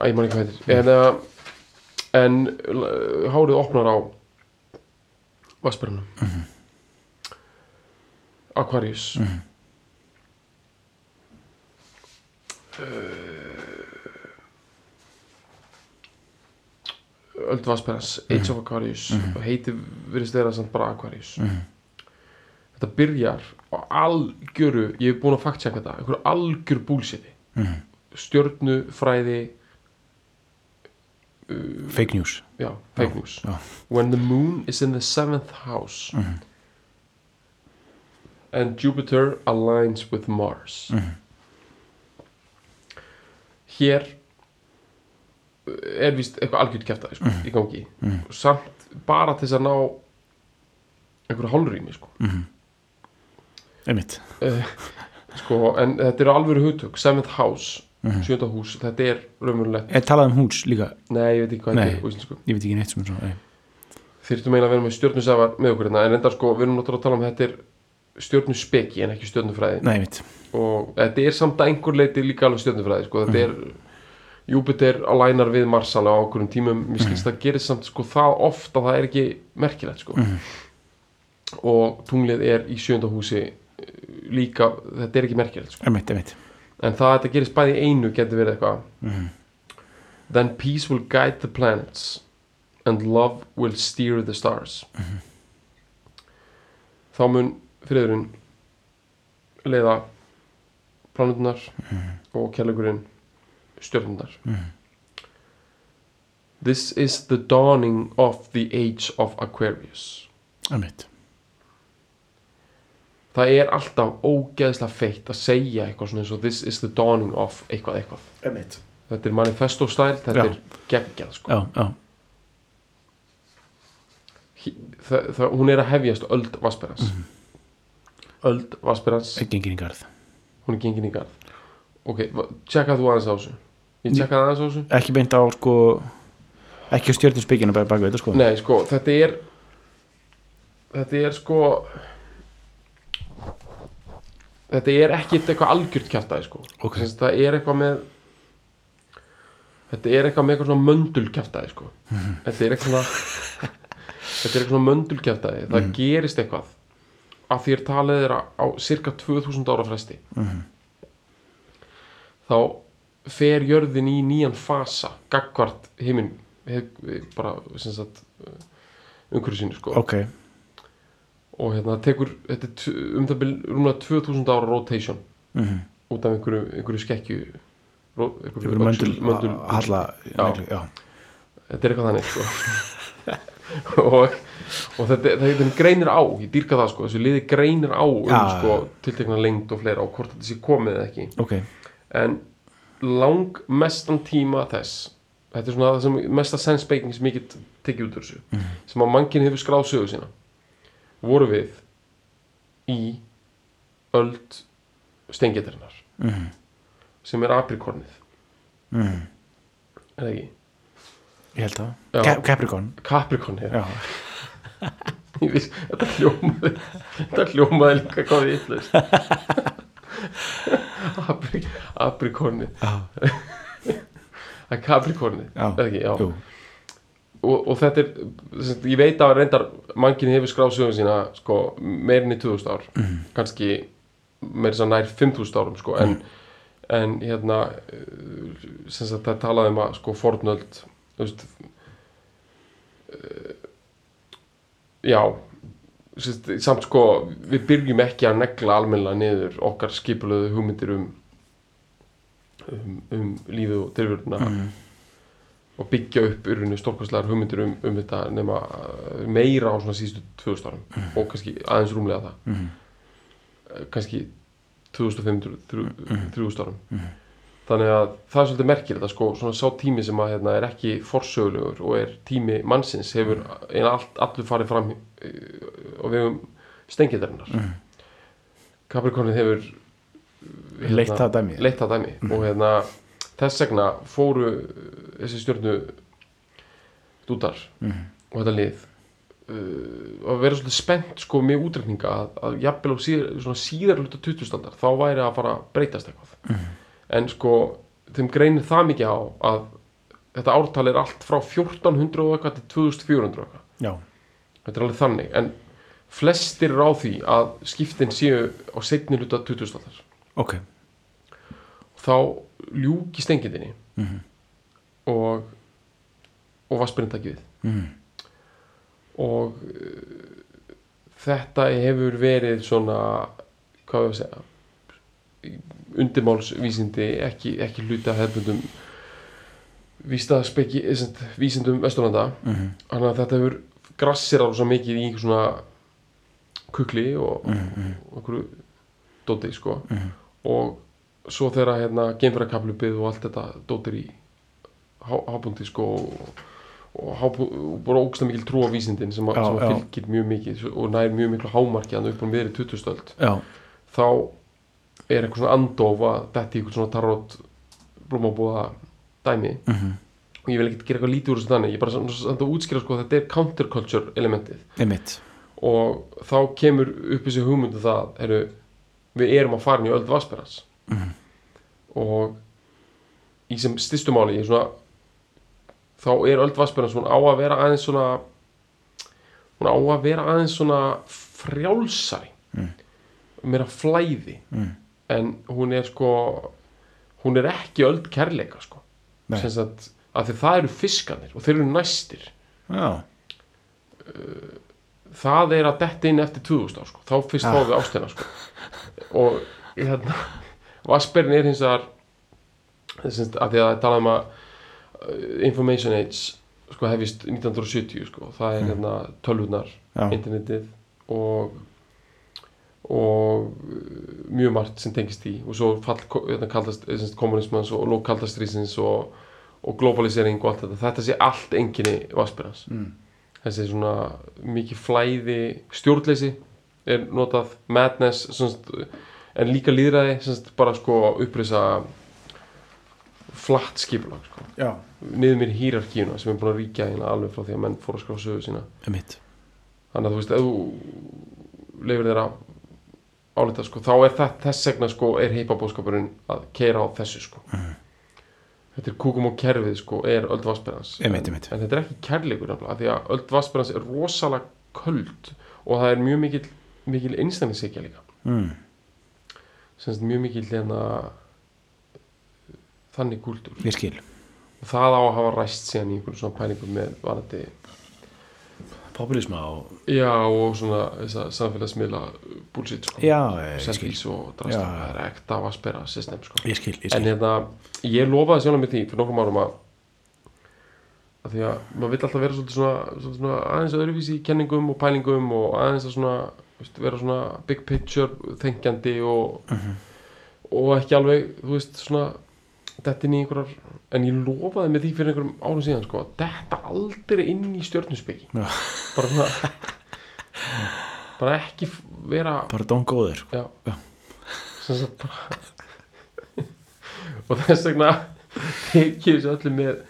að ég man ekki hvað heitir. En, uh, en uh, hárið opnar á Vassbjörnum Aquarius. Öld Vassbjörns Age of Aquarius. Og heiti virðist vera samt bara Aquarius þetta byrjar á algjöru ég hef búin að faktsjaka þetta, einhverju algjöru búlsiti mm. stjörnufræði fake news já, fake news já. when the moon is in the seventh house Mhm. and Jupiter aligns with Mars Mhm. hér er vist eitthvað algjört kæftæði sko, Mhm. í gangi Mhm. samt bara til þess að ná einhverju hálfrými sko. Einmitt Uh, sko, en þetta eru alvöru hugtök seventh house, mm. sjönda hús þetta er raunverulegt, er talað um hús líka nei ég veit ekki hvað Nei. þetta er á íslensku. ég veit ekki neitt sem er svona nei. þyrftum eiginlega að vera með stjörnusafar með okkur hérna, en enda sko, við erum náttúrulega að tala um þetta er stjörnuspeki en ekki stjörnufræði nei, einmitt og þetta er samt að einhver leiti líka alveg stjörnufræði sko. þetta er Júpiter alænar við Mars alveg á okkurum tímum mér skilst það gerist samt sko, það oft að það er ekki merkilegt sko. Mhm. og tunglið er í sjönda húsi eh, líka, þetta er ekki merkilegt sko. einmitt, einmitt. En það að þetta gerist bæði einu getur verið eitthvað. Mm. then peace will guide the planets and love will steer the stars. Þá mun friðurinn leiða planetunar og kærleikurinn stjörnunar this is the dawning of the age of Aquarius. Einmitt það er alltaf ógeðslega feitt að segja eitthvað svona eins og this is the dawning of eitthvað eitthvað. Einmitt. Þetta er manifesto stæl, þetta Já. er geggjað sko. já, já, það, það, hún er að hefjast öld Vassberans Mhm. öld Vassberans gengin í garð. Hún er gengin í garð. Ok, va- tjekka þú aðeins á þessu. Ég tjekka aðeins á þessu. Ekki beint á sko ekki á þetta sko. Nei, sko, þetta er þetta er sko þetta er ekki eitthvað algjört kjaftaði sko Ok. Sem sagt, það er eitthvað með þetta er eitthvað með eitthvað svona möndulkjaftaði sko Mhm. þetta er eitthvað svona þetta er eitthvað svona möndulkjaftaði það Mhm. gerist eitthvað að því er talið er á cirka 2000 ára fresti Mhm. þá fer jörðin í nýjan fasa gagvart heiminn bara umhverju sinni sko ok, og hérna tekur þetta um það byrja rúmlega 2000 ára rotation. Mm. út af einhverju, einhverju skekkju einhverju möndul, möndul halla þetta er eitthvað þannig sko. *laughs* og, og þetta, þetta greinir á ég dýrka það sko, þessu liði greinir á um Já, sko, tiltekna lengd og fleira og hvort þetta sé komið eða ekki. Ok, en lang mestan tíma þess þetta er svona það sem mesta sensbeiking sem ég get tekið út úr þessu Mhm. sem að mannkinn hefur skráð sögu sína voru við í öld steingetarinnar mm. sem er aprikornið Mm. er það ekki? ég held Já. Cap Capricorn Capricornið, já, *laughs* Ég viss, þetta hljómaði þetta hljómaði líka hvað við yllust *laughs* Apri, aprikornið já, *laughs* það er Capricornið, Já. er það ekki? Já. jú og, og þetta er sem ég veit að reyndar mannkinn hefur skráð sögum sína sko, meirin í 2000 ár Mhm. kannski meir þess að nær 5000 árum sko, en, en hérna eh, sem sagt það talaði um að sko fornöld veist eh, já sem samt sko við byrjum ekki að negla almennilega niður okkar skipulöðu hugmyndir um um, um lífið og tilvöruna mm. Og byggja upp urinu stórkostlegar hugmyndir um, um þetta nema uh, meira á svona síðustu 2000 árum og kannski aðeins rúmlega það Mm. Eh, kannski 2500 Mhm. 3000 árum Mhm. þannig að það er svolítið merkir þetta sko, svona sá tími sem að hérna, er ekki forsögulegur og er tími mannsins hefur eina allt, allur farið fram og við höfum stengitarinnar Mhm. Capricornið hefur hérna, leitt það dæmi leitt það dæmi og hérna þess vegna fóru þessi stjórnu dútar mm. og þetta lið uh, að vera svolítið spennt sko með útrekninga að, að jafnvel á síðar, síðar hluta 2000-aldar þá væri að fara að breytast eitthvað. Mhm. en sko þeim greinir það mikið á að þetta ártal er allt frá 1400 og eitthvað til 2400 og eitthvað. Þetta er alveg þannig en flestir eru á því að skiptin séu á seinni hluta 2000-aldar ok. Þá ljúki stengitinni mm. og og vassbyrjum takið við Mm. og uh, þetta hefur verið svona hvað við að segja undirmálsvísindi ekki, ekki hluti af hefbundum vístaspeki vísindum Vesturlanda mhm, þannig að þetta hefur grassir á svo mikið í einhver svona kukli og mhm, einhverju dóti sko mhm. og svo þegar hérna geimfærakaflupið og allt þetta dótir í há- hápunkti sko og, og, og bara ógstlega mikil trú á vísindin sem, að- Já, sem fylgir mjög mikið og nær mjög miklu hámarki hann upp á miðri 2000 já, þá er eitthvað svona andof að þetta í eitthvað svona tarot blómabúða dæmi. Mhm, og ég vil ekki gera eitthvað lítið úr þessu þannig. Ég er bara samt að útskýra sko að þetta er counterculture elementið. Einmitt. Og þá kemur upp þessi hugmyndu það heru, við erum að fara í öll Vasperans Mhm. og í sem stystu máli í svona, þá er öll Vasperans hún á að vera aðeins svona hún á að vera aðeins svona frjálsari Mm. meira flæði mm. en hún er sko hún er ekki öll kærleika sko að því það eru fiskanir og þeir eru næstir já, það er að detta inn eftir 2000 ár sko. þá fyrst fáum við ástina sko. *laughs* og hérna Vasperinn er hins vegar að því að tala um að uh, information age sko, hefist 1970 sko. það er Mm. hérna tölvunar já, internetið og og uh, mjög margt sem tengist í og svo fall hérna, sagt, kommunismans og lók kaldastrísins og, og globalisering og allt þetta þetta sé allt enginni Vasperans mm. þessi svona mikið flæði stjórnleysi er notað madness semst, en líka líðræði semst, bara sko upprisa flatt skipulag sko. já, niður mér hýrarkíuna sem er búin að ríkja hérna alveg frá því að menn fóru að skrá sögu sína. Einmitt. Þannig að þú veist, ef þú leifir þeirra álita sko, þá er það þess segna sko, er heipabóskapurinn að keira á þessu sko. Mhm. þetta er kúkum og kerfið sko, er öll Einmitt, en, en þetta er ekki kærleikur nefnilega, af því að öll vassberans er rosalega köld og það er mjög mikil, mikil einstaklingshyggja líka. Mm. Semst mjög mikil hérna þannig kúltúr. Ég skil. Og það á að hafa ræst síðan í einhverjum svona pælingum með varandi populisma og já og svona samfélagsmiðla bullshit sko. Já, ég skil, selfís og drasta, það er ekta vassbera system sko. ég skil, ég en skil. hérna, ég lofaði sjálf með því fyrir nokkrum árum að að því að maður vill alltaf vera svona, svolítið svona aðeins öðruvísi í kenningum og pælingum og aðeins að svona veist, vera svona big picture þengjandi og, Mhm. og ekki alveg, þú veist, svona detta inn í einhverjar en ég lofaði með því fyrir einhverjum árum síðan sko, að detta aldrei inn í stjörnusbyggi Já. bara svona bara ekki vera bara dón góður Já, Já. Sem sagt bara *laughs* og þess vegna tekið þessu öllu með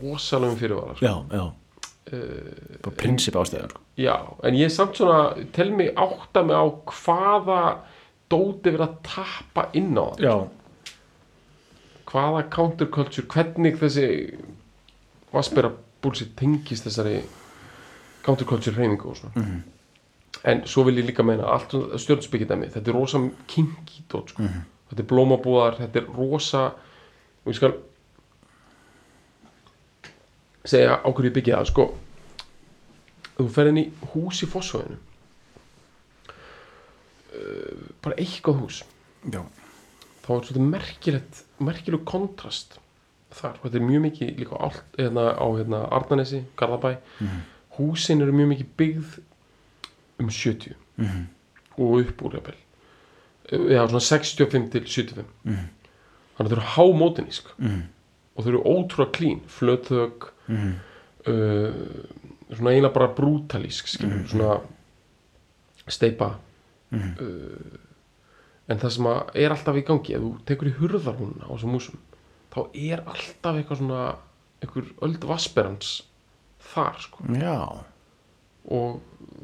rosalegum fyrirvara sko. já, já, uh, bara prinsip ástæðan sko. Já, en ég samt svona tel mig átta mig á hvaða dóti verið að tappa inn á það. Já, hvaða counterculture, hvernig þessi vassbera bullshit tengist þessari counterculture reyningu og svona. Mhm. en svo vil ég líka meina allt stjórnspikidæmi, þetta er rosa kinky dót sko, Mhm. þetta er blómabúðar þetta er rosa og ég skal segja á hverju ég byggja það sko þú ferð inn í hús í Fossvöðinu uh, bara eitthvað hús já, þá er svolítið merkilegt merkileg kontrast þar þetta er mjög mikið líka á, allt, hérna, á hérna, Arnanesi, Garðabæ Mhm. húsin eru mjög mikið byggð um 70 Mhm. og upp úr jafnvel eða svona 65 til 75 Mhm. þannig að þau eru hámótinísk Mhm. og þau eru ótrúlega klín flötþög Mhm. uh, svona eiginlega bara brútalísk skilur, Mhm. svona steipa Mhm. uh, en það sem er alltaf í gangi ef þú tekur í hurðarhúnna á þessum músum þá er alltaf eitthvað svona einhver öld vassberans þar sko já, og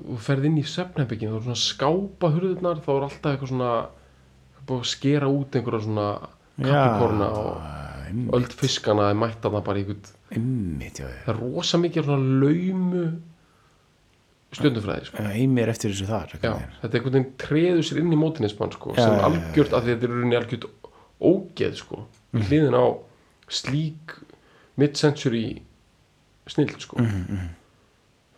þú ferð inn í svefnherbyggin þá er svona skápa hurðurnar þá er alltaf eitthvað svona skera út einhverja svona kaffikorna og öld fiskana er mætt að það bara einhvern það er rosa mikið laumu stjörnufræði sko. einmitt eftir þessu þar Já, þetta er einhvern veginn treður sér inn í mótinismann sko, Já, sem algjört að þetta er algjört ógeð sko, Mhm. mm. hliðin á slík mid-century snill sko Mhm, mhm.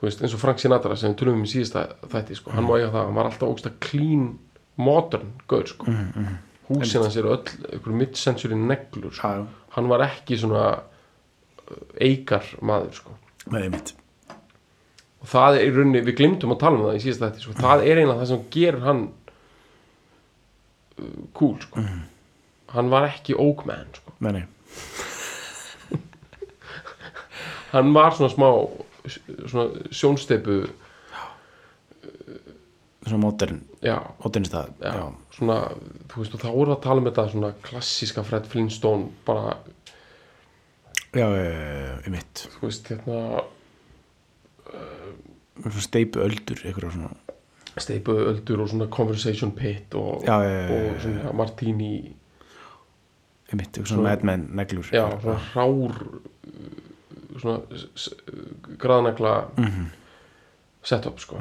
þú veist, eins og Frank Sinatra sem við tölum um í síðasta þætti sko. hann má eiga það, hann var alltaf ógsta clean modern gaur sko. mm, mm. húsin hans eru öll einhver mid-century neglur sko. Hann var ekki svona uh, eikar maður sko. með einmitt og það er í rauninni, við glimtum að tala um það í síðasta þætti sko. það er eiginlega það sem gerir hann uh, cool sko. hann var ekki man sko. Nei, nei, hann var svona smá svona sjónsteipu svona modern já, modern stað já, Já, svona þú veist þá erum við að tala um þetta svona klassíska Fred Flintstone bara, já, já, einmitt. Þú veist, hérna svona steipu öldur eitthvað svona. steipu öldur og svona conversation pit og, Já, og svona martini einmitt, eitthvað Svona- svona madman neglur. Já, svona rár uh, svona graðnagla Mhm. setup sko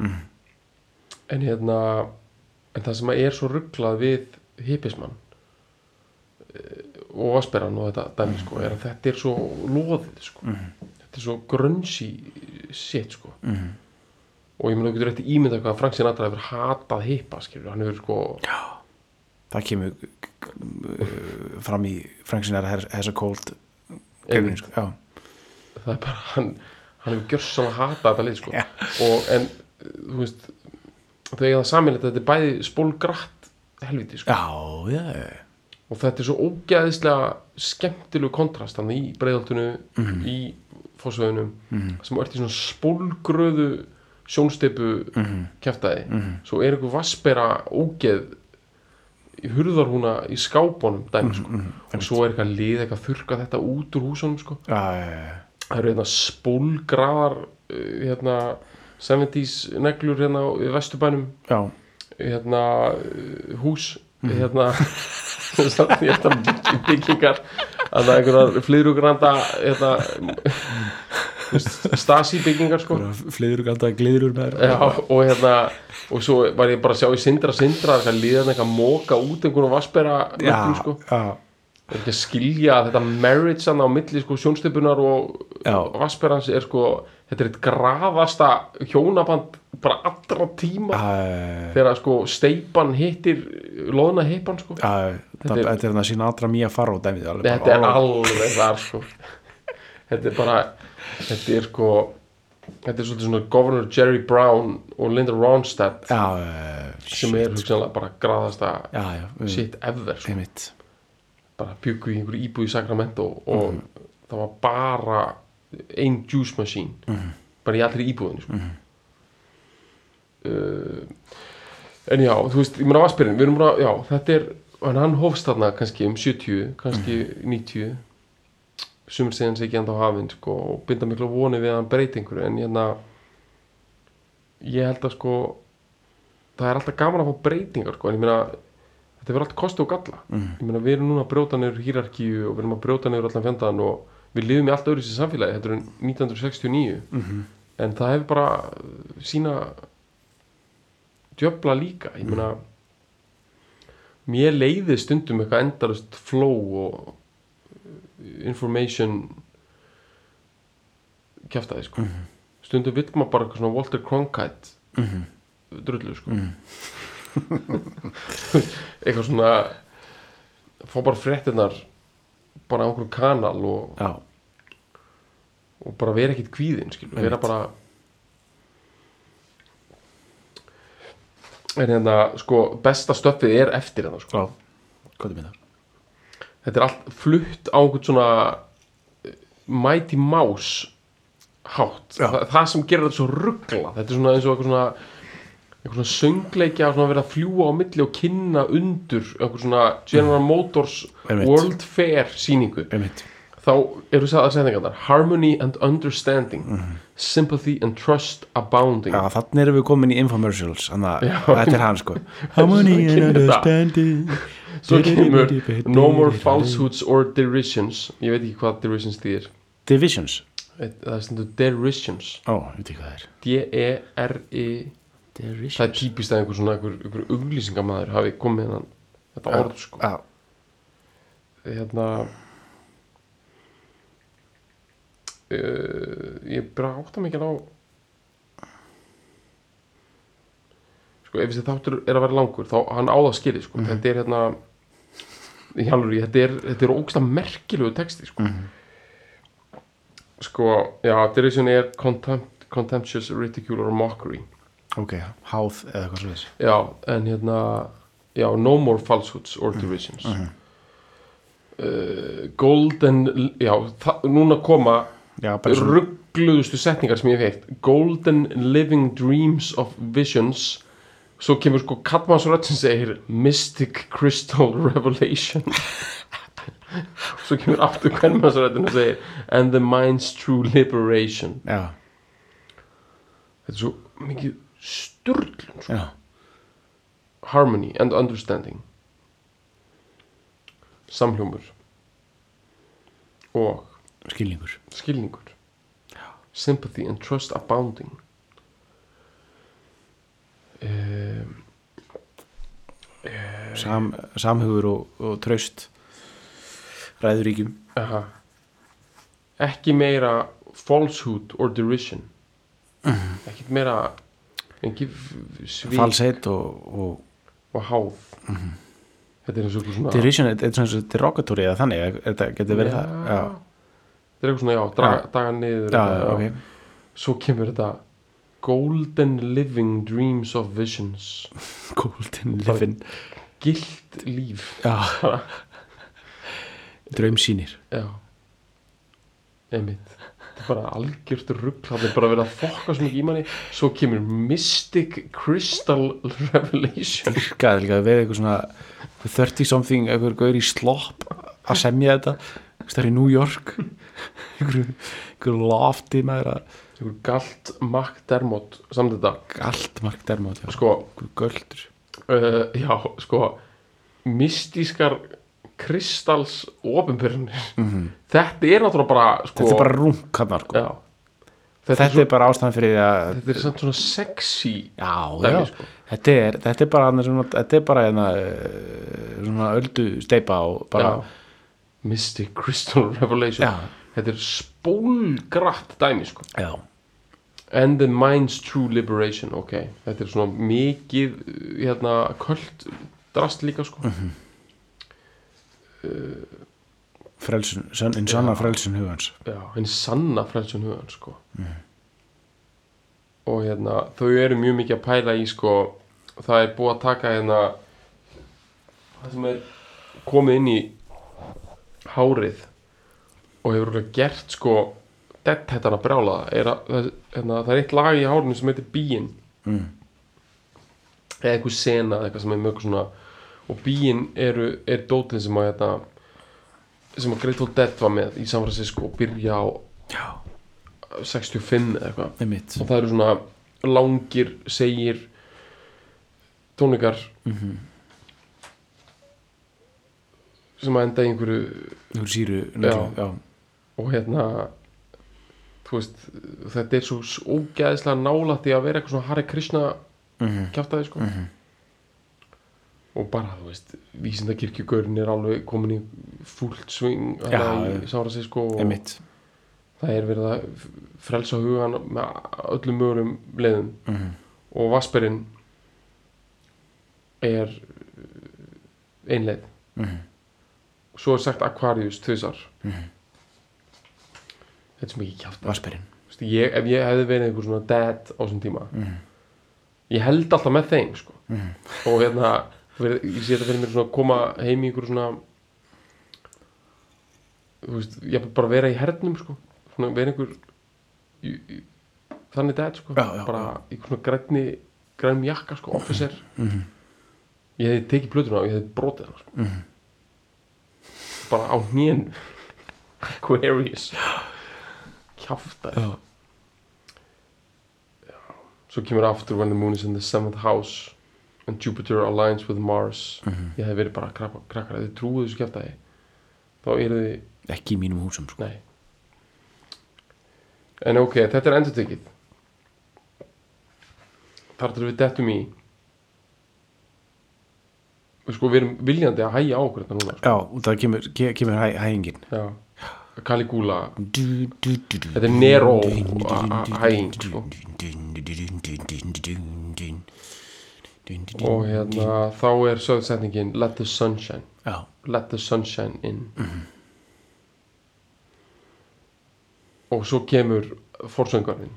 en hérna en það sem er svo rugglað við hippismann eh, og Vasperan og þetta dæmi sko er að þetta er svo loðið sko. Þetta er svo grungy shit sko. Mhm. og ég meina þú getur eftir ímynda hvað Frank Sinatra hefur hatað hippa skilur, hann hefur sko það kemur uh, fram í Frank Sinatra has a cold gefin, sko. já, það er bara hann, hann hefur gjörst svona hatað þetta lið sko. Já. og en þú veist þau eiga það saminlega þetta er bæði spólgratt helviti sko. Já, já, og þetta er svo ógæðislega skemmtilegu kontrast þannig í breiðaltunu í fósveðunum sem ert í svona spólgröðu sjónsteipu Mhm. kæftæði svo er einhver vassbera ógeð í hurðarhúna í skápunum dæmi sko. og svo er eitthvað lið eitthvað að þurka þetta út úr húsunum sko. Já, það eru hérna spólgraðar uh, hérna 70s neglur hérna í vesturbænum. Já. hérna uh, hús hérna *laughs* hérna byggingar að einhverjar flyðrugranda hérna *laughs* þú veist, stasi byggingar sko. Flyður ganda gliður með Já, og hérna og svo var ég bara að sjá í sindra sindra eitthvað líðan eitthvað móka út einhvern vassbera neglum sko. já, er ekki að skilja að þetta marriage á milli sko sjónstipunar og Já. vassberans er sko þetta er eitt graðasta hjónaband bara allra tíma. Já, þegar sko steipan hittir loðna heipan sko. Já, þetta er- er það sína allra mýja fara og dæmið alveg þetta er bara- alveg þar sko. Þetta er bara þetta er sko þetta er svolítið svona Governor Jerry Brown og Linda Ronstadt já, sem er hugsanlega bara við- shit ever sko. bara byggu í einhverju íbúð í Sacramento og það var bara ein juice machine. Bara í allri íbúðinu sko. uh, en já, þú veist, ég meina Vaspirinn við erum bara, já, þetta er hann hófst þarna kannski um 70 kannski 90 sumir segja hans ekki enda á hafinn sko, og binda miklu voni við að hann breyti einhverju en hérna ég held að sko það er alltaf gaman að fá breytingar sko, en ég meina þetta verður allt kosti og galla. Ég meina við erum núna að brjóta niður hýrarkíu og við erum að brjóta niður allan fjandaðan og við lifum í allt öðru sér samfélagi þetta er 1969 en það hefur bara sína djöfla líka. Ég meina mér leiði stundum eitthvað endalust flow og information kjaftaði sko. Stundum vill maður bara eitthvað svona Walter Cronkite drullu sko. *laughs* Eitthvað svona fá bara fréttinar bara á einhverjum kanal og, og bara vera ekkit kvíðin skilur, vera bara en hérna sko besta stöffið er eftir hérna sko. Þetta er allt flutt á einhvern svona eh, Mighty Mouse hátt. Já. Þa, það sem gerir þetta svo ruggla þetta er svona eins og eitthvað svona eitthvað svona söngleikja svona verið að fljúa á milli og kynna undur eitthvað svona General Motors Einmitt. World Fair síningu einmitt, þá eru sagðar setningarnar. Harmony and Understanding. Sympathy and Trust Abounding. Já, þannig erum við komin í infomercials þannig að þetta er hann sko. *laughs* Harmony and þetta. understanding. Svo kemur No more falsehoods *laughs* or derisions. Ég veit ekki hvað derisions þýðir. Divisions, það er stundu derisions. Það er. D-E-R-I derisions það er típist að einhver svona einhver, einhver auglýsingamæður hafi komið hennan þetta orð sko. já, hérna uh, ég bara átta mikið á sko, ef þessi þáttur er að vera langur þá hann á það skilið sko. þetta er hérna í alveg, þetta er, þetta er ógsta merkilegu texti sko. sko, já, derision er contempt, contemptuous ridicule or mockery ok, háð eða eitthvað svo já, en hérna já, no more falsehoods or derisions. Uh, golden já, núna koma ruggluðustu setningar sem ég heilt golden living dreams of visions. Svo kemur sko Katmansrödd sem segir mystic crystal revelation. *laughs* Svo kemur aftur Katmansröddin og segir and the mind's true liberation. Já, þetta er svo mikið sturglun sko. harmony and understanding. Samhljómur. Og skilningur. skilningur. Sympathy and trust abounding. Um, Sam, samhugur og, og traust ræður ríkjum aha. ekki meira falsehood or derision. Ekki meira ekki svik falseit og, og og háð. Þetta er eins og eitthvað svona derision, þetta er svona derogatóri eða þannig, þetta getur verið það þetta er eitthvað svona, já, draga, daga niður já, þetta, ok. Svo kemur þetta golden living dreams of visions. *laughs* Golden living. gilt líf. Já. *laughs* Einmitt þetta er bara algjört rugg það er bara verið að fokka svo mikið í manni. Svo kemur mystic crystal revelation. Virkaði líka að vera eitthvað svona 30 something, eitthvað gaur í slopp að semja þetta. Það er í New York. Einhverju lofti maður að einhver galt McDermott samt þetta. Allt mark dermátt já, sko, einhverju göldur uh, já, sko mystískar kristals ofinbyrnir þetta er náttúrulega bara sko, þetta er bara hann sko. þetta, þetta, er svo, er bara ástæðan fyrir því að þetta er samt svona sexy já, dæmi, já, sko. þetta er þetta er bara, svona, þetta er bara hérna, eh, svona öldu steipa og bara. Mystic Crystal Revelation Já. þetta er spólgratt dæmi sko. já, and the mind's true liberation ok, þetta er svona mikið hérna, köld drast líka sko. Frelsun, sönn, en sanna frelsun hugans. Já, henni sanna frelsun hugan sko. og hérna þau eru mjög mikið að pæla í sko, það er búið að taka hérna það sem er komið inn í hárið og hefur örugglega gert sko dett hættan að brjála það að, það, hérna, það er eitt lag í hárinu sem heitir Bíin mm. eða eitthvað sena eitthvað sem er mjög svona og Bíin eru, er dótið sem að hérna, sem að Grateful Dead var með í San Francisco og byrja á já, 65 eða eitthvað og það eru svona langir segir tónleikar Mhm. sem að enda í einhverju einhverju síru neglu, já. og hérna veist, þetta er svo ógæðislega nálægt í að vera eitthvað svona Hare Krishna Mhm. kjátaði sko Mhm. Og bara, þú veist, vísindakirkjugörn er alveg komin í fúlt sving þarna í. Sára sig sko og það er verið að frelsa hugan með öllum mögulegum leiðum Mhm. og Vasperinn er einleið Mhm. svo er sagt Aquarius tvisar Mhm. þetta er svo mikið kjátt Vasperinn ég, ef ég hefði verið einhver svona dad á þessum tíma Mhm. ég held alltaf með þeim sko. Mhm. og hérna ég sé þetta fyrir mér svona að koma heim í einhver svona þú veist, ég bara vera í hernum sko. svona vera einhver í, í, þannig dad sko. Já, já, bara í svona grænni grænum jakka, sko, officer Mhm. ég hefði tekið plötuna og ég hefði brotið hana sko. Mhm. bara á hnén Aquarius kjafta Já. svo kemur aftur when the moon is in the seventh house and Jupiter aligns with Mars Mhm. ég hefði verið bara krakkar, krakkar þið trúið þessu kjaftaði þá eru þið, ekki í mínum húsum sko. en ok, þetta er endur tekið þar til við dettum í sko við erum viljandi að hægja á okkur þetta núna sko. já, og það kemur, ke- kemur hæ, hægingin já, Caligula. Þetta er Nero hæging, sko. Og hérna þá er sögðsetningin let the sunshine. Já, let the sunshine in. Og svo kemur forsöngarinn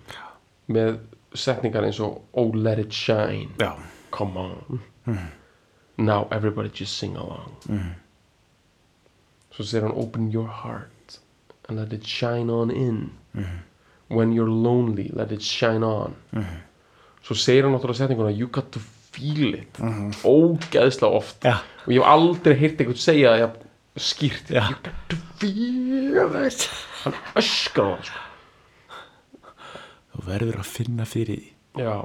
með setningar eins og oh let it shine. Já, come on. Now everybody just sing along. Svo segir hann open your heart and let it shine on in. When you're lonely let it shine on. Svo segir hann náttúrulega setninguna you got to feel it ógeðslega oft. Já, og ég hef aldrei heyrt einhvern segja það skýrt. You got to feel it hann öskrar á það sko. þú verður að finna fyrir því. Já,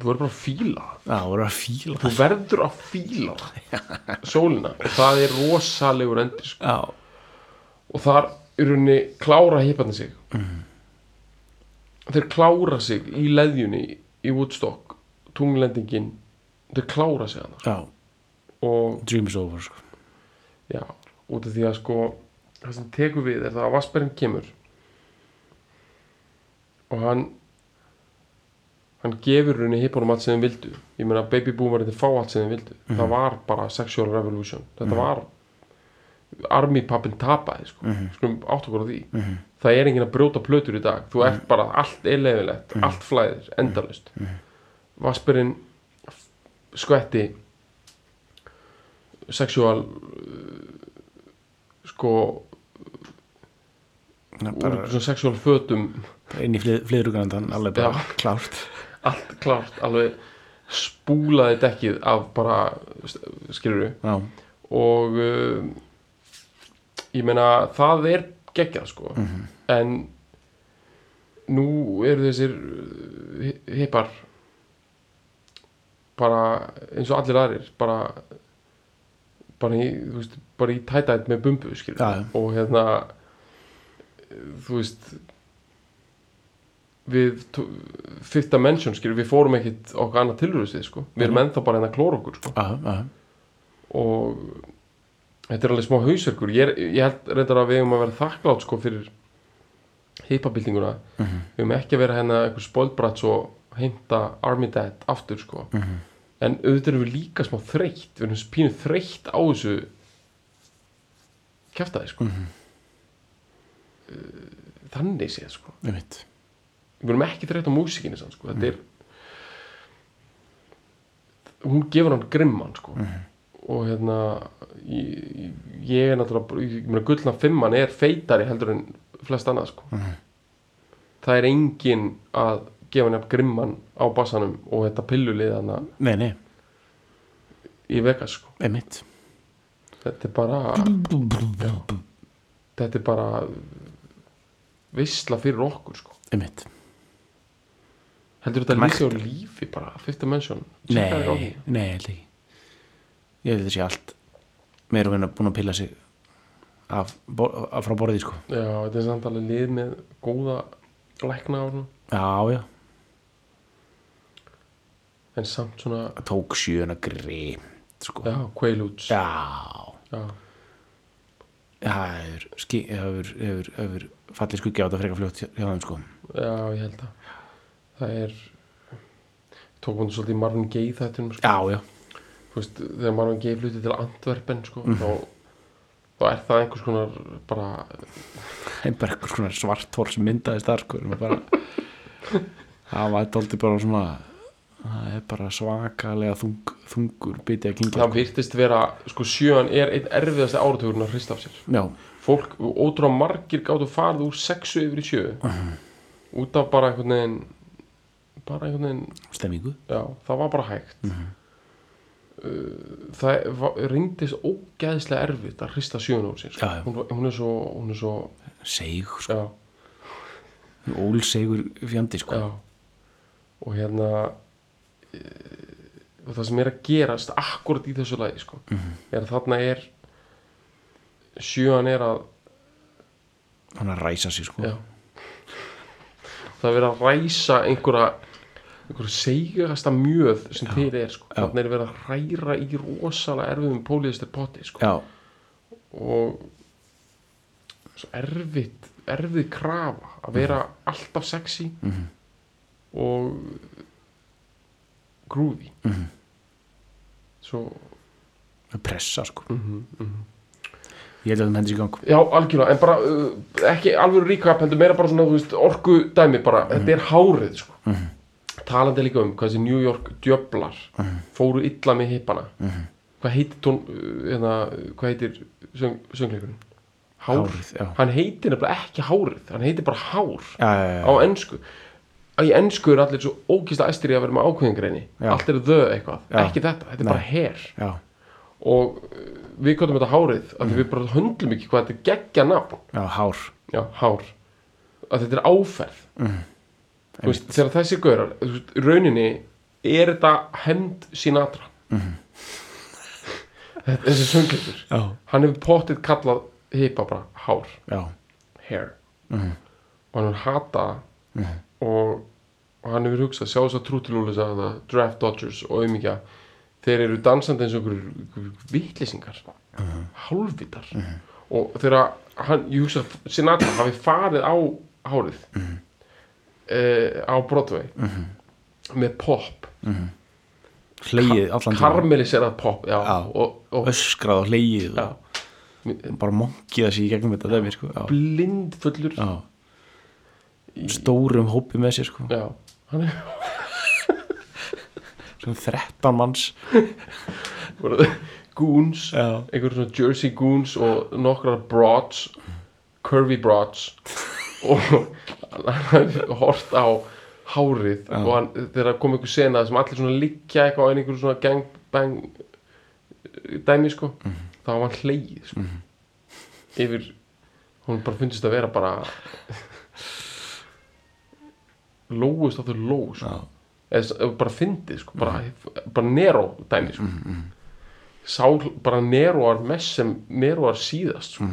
þú verður bara að fíla það. Þú verður að fíla þú verður að fíla það. *laughs* Sólina það er rosalegur endur sko. Og þar í rauninni klára heiparnir sig. Þeir klára sig í leðjunni í Woodstock tunglendingin þeir klára sig hann já, og dream is over sko. já, út af því að sko það sem tekur við er það að Vassberinn kemur og hann hann gefur rauninni hippunum allt sem þeim vildu. Ég meina Baby Boom var þetta fá allt sem þeim vildu. Það var bara sexual revolution. Þetta var army pappin tapaði sko. skulum átt okkur á því. Það er enginn að brjóta plötur í dag. Þú ert bara, allt er leifilegt allt flæðir, endalust Vassberinn skvetti sexual uh, sko bara, úr svona sexual fötum. Inn í flið, fliðrugandan alveg bara klárt. Allt klárt, alveg spúlaði dekkið af bara skilur Já, og uh, ég meina það er geggjað sko. En nú eru þessir uh, hippar bara eins og allir aðrir bara bara í, þú veist, bara í tætætt með bumbu já. og hérna þú veist við dimension skilur við fórum ekkit okkar annað tilröðsvið sko. Við erum ennþá bara hérna að klóra okkur sko. Já, já, og þetta er alveg smá hausverkur. Ég, ég held reyndar að við hefum að vera þakklátt sko fyrir heipabildinguna Mhm. við hefum ekki að vera hérna einhver spoilbrats og heimta Army Dad aftur sko Mhm. en auðvitað erum við líka smá þreytt við erum pínu þreytt á þessu kjaftaði sko Mhm. Uh, þannig séð sko við erum ekki þreytt á músikinni sann, sko. þetta er hún gefur hann grimman sko. og hérna ég, ég er náttúrulega gullna fimman er feitari heldur en flest annað sko. það er engin að gefa jafn grimman á bassanum og þetta pillulið Nei, nei, í Vegas sko. þetta er bara þetta er bara visla fyrir okkur sko. Heldur þetta lýsi á lífi bara, á því. Nei, nei, held ekki. Ég held þessi allt meira og vinna búin að pilla sig af, af frá borðið sko. Já, þetta er samt alveg lið með góða lækna á hún Já, já, en samt svona, tók sjöuna grimt sko. Já, Quaaludes Já, já, það ski- hefur, hefur, hefur fallið skuggi á þetta frekar fljótt hjá þeim sko. Já, ég held að. Það er tók hún svolítið Marvin Gaye þættinum sko. Já, já, veist, þegar Marvin Gaye flutti til Antwerpen sko, þá, þá er það einhvers konar bara, einhvers konar svarthór sem myndaðist þar sko. Er *laughs* það var dóldi bara svona það er bara svakalega þung, þungur biti að kingja það virtist vera sko, sjöan er einn erfiðasti áratugurinn að hrista af sér. Já, fólk, ótrúlega margir gáttu farið úr sexu yfir í sjö. Út af bara einhvern veginn bara einhvern veginn stemmingu. Já, það var bara hægt. Uh, Það var, reyndist ógeðslega erfitt að hrista sjöun úr sér sko. Já, hún, hún er svo, hún er svo Seig sko, ólsegur fjandi sko. Og hérna og það sem er að gerast akkurat í þessu lagi sko, er að þarna er sjöan er að hann að ræsa sig sko. Já, það er verið að ræsa einhverja einhverju segasta mjöð sem til er sko. Já. þarna er verið að hræra í rosalega erfiðum póliðistir potti sko. Já, og erfitt erfið krafa að vera alltaf sexy og groovy svo pressa sko mm ég held að það hendur sér í gang Já, algjörlega, en bara uh, ekki alveg ríkap, heldur meira bara svona, veist, orku dæmi bara, þetta er hárið, sko. Mhm. Talandi líka um hvað þessi New York djöflar Mhm. fóru illa með hippana. Hvað heitir tón, uh, hérna, hvað heitir söng, söngleikurinn? Hár. Hárið, já. Hann heitir nefnilega ekki hárið, hann heitir bara hár já, já, á já, ennsku. Í ennsku er allir svo ógísla æstir í að vera með ákveðingreini. Allt er þau eitthvað, Já. ekki þetta, þetta er Nei. bara já, og uh, við kvæðum þetta hárið af því við bara höndlum ekki hvað þetta geggja nafn. Já, hár. Já, hár. Að þetta er áferð. Mhm. þú veist, þegar þessi gaurar þú veist, rauninni er þetta hemd Sinatra. Mhm. *laughs* þetta, þessi söngleikur. Já, hann hefur pottið kallað hipa bara hár, já, hair. Mhm. og hann hefur hatað mm. Og, og hann hefur hugsað sjá þess að trútilúlis að það draft dodgers og auðmíkja þeir eru dansandi eins og einhverjur vitlýsingar hálfvitar. Og þegar hann, ég hugsa Sinatra hafi farið á hárið eh, á Broadway með pop hlegið allan tíma karmeliserað pop já, Já. og, og öskrað og og bara monkið þessi í gegnum þetta sko. Blindfullur. Stórum hópi með sér sko. Já, hann er *laughs* sem 13 manns. Goons já, einhver svona Jersey goons og nokkrar broads curvy broads. *laughs* Og hann hort á hárið Já. og hann, þegar kom einhver sena sem allir svona liggja eitthvað á einhver svona gangbang dæmi sko þá var hann hlegið sko. Yfir hún bara fundist að vera bara lóust á þau ló sko. Eða bara fyndið sko, bara, bara Nero dæmi sko. sá bara Neroar mest sem Neroar síðast sko.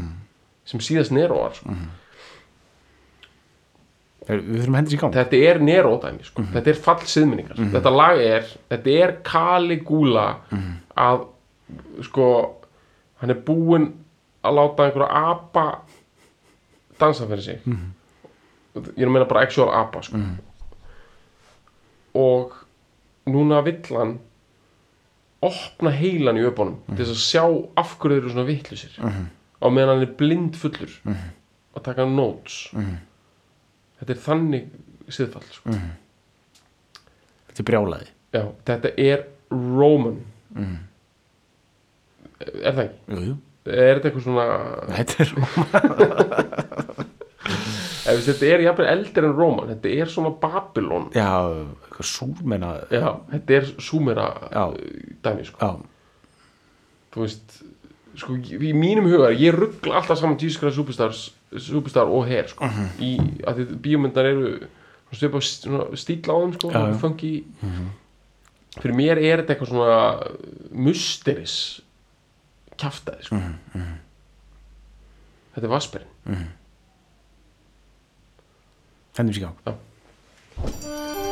sem síðast Neroar sko. Er- við þurfum að hendur sér í gang. Þetta er Nero dæmi sko. þetta er fall siðminningar þetta lag er, þetta er Caligula að sko hann er búinn að láta einhverja apa dansa fyrir sig ég er að meina bara actual apa sko. og núna vill hann opna heilan í öpunum til þess að sjá af hverju þeir eru svona vittlusir á meðan hann er blind fullur að taka notes. Þetta er þannig siðfall sko. þetta er brjálaði Já, þetta er Roman. Er það ekki? jú, jú. er þetta eitthvað svona þetta er *laughs* ef þetta er jafnvel eldri en Roman þetta er svona Babylon. Já, eitthvað súrmenna Já, þetta er súmera Já. dæmi sko. þú veist sko, í mínum hugar, ég ruggla alltaf saman Superstars, Superstar og Hair sko, í að því bíómyndar eru stöpa stíl á þeim sko, Já, já. funky. Fyrir mér er þetta eitthvað svona mysteris kjaftaði sko. þetta er Vasperinn hendur sér í gang Já.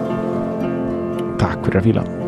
Takk fyrir að fíla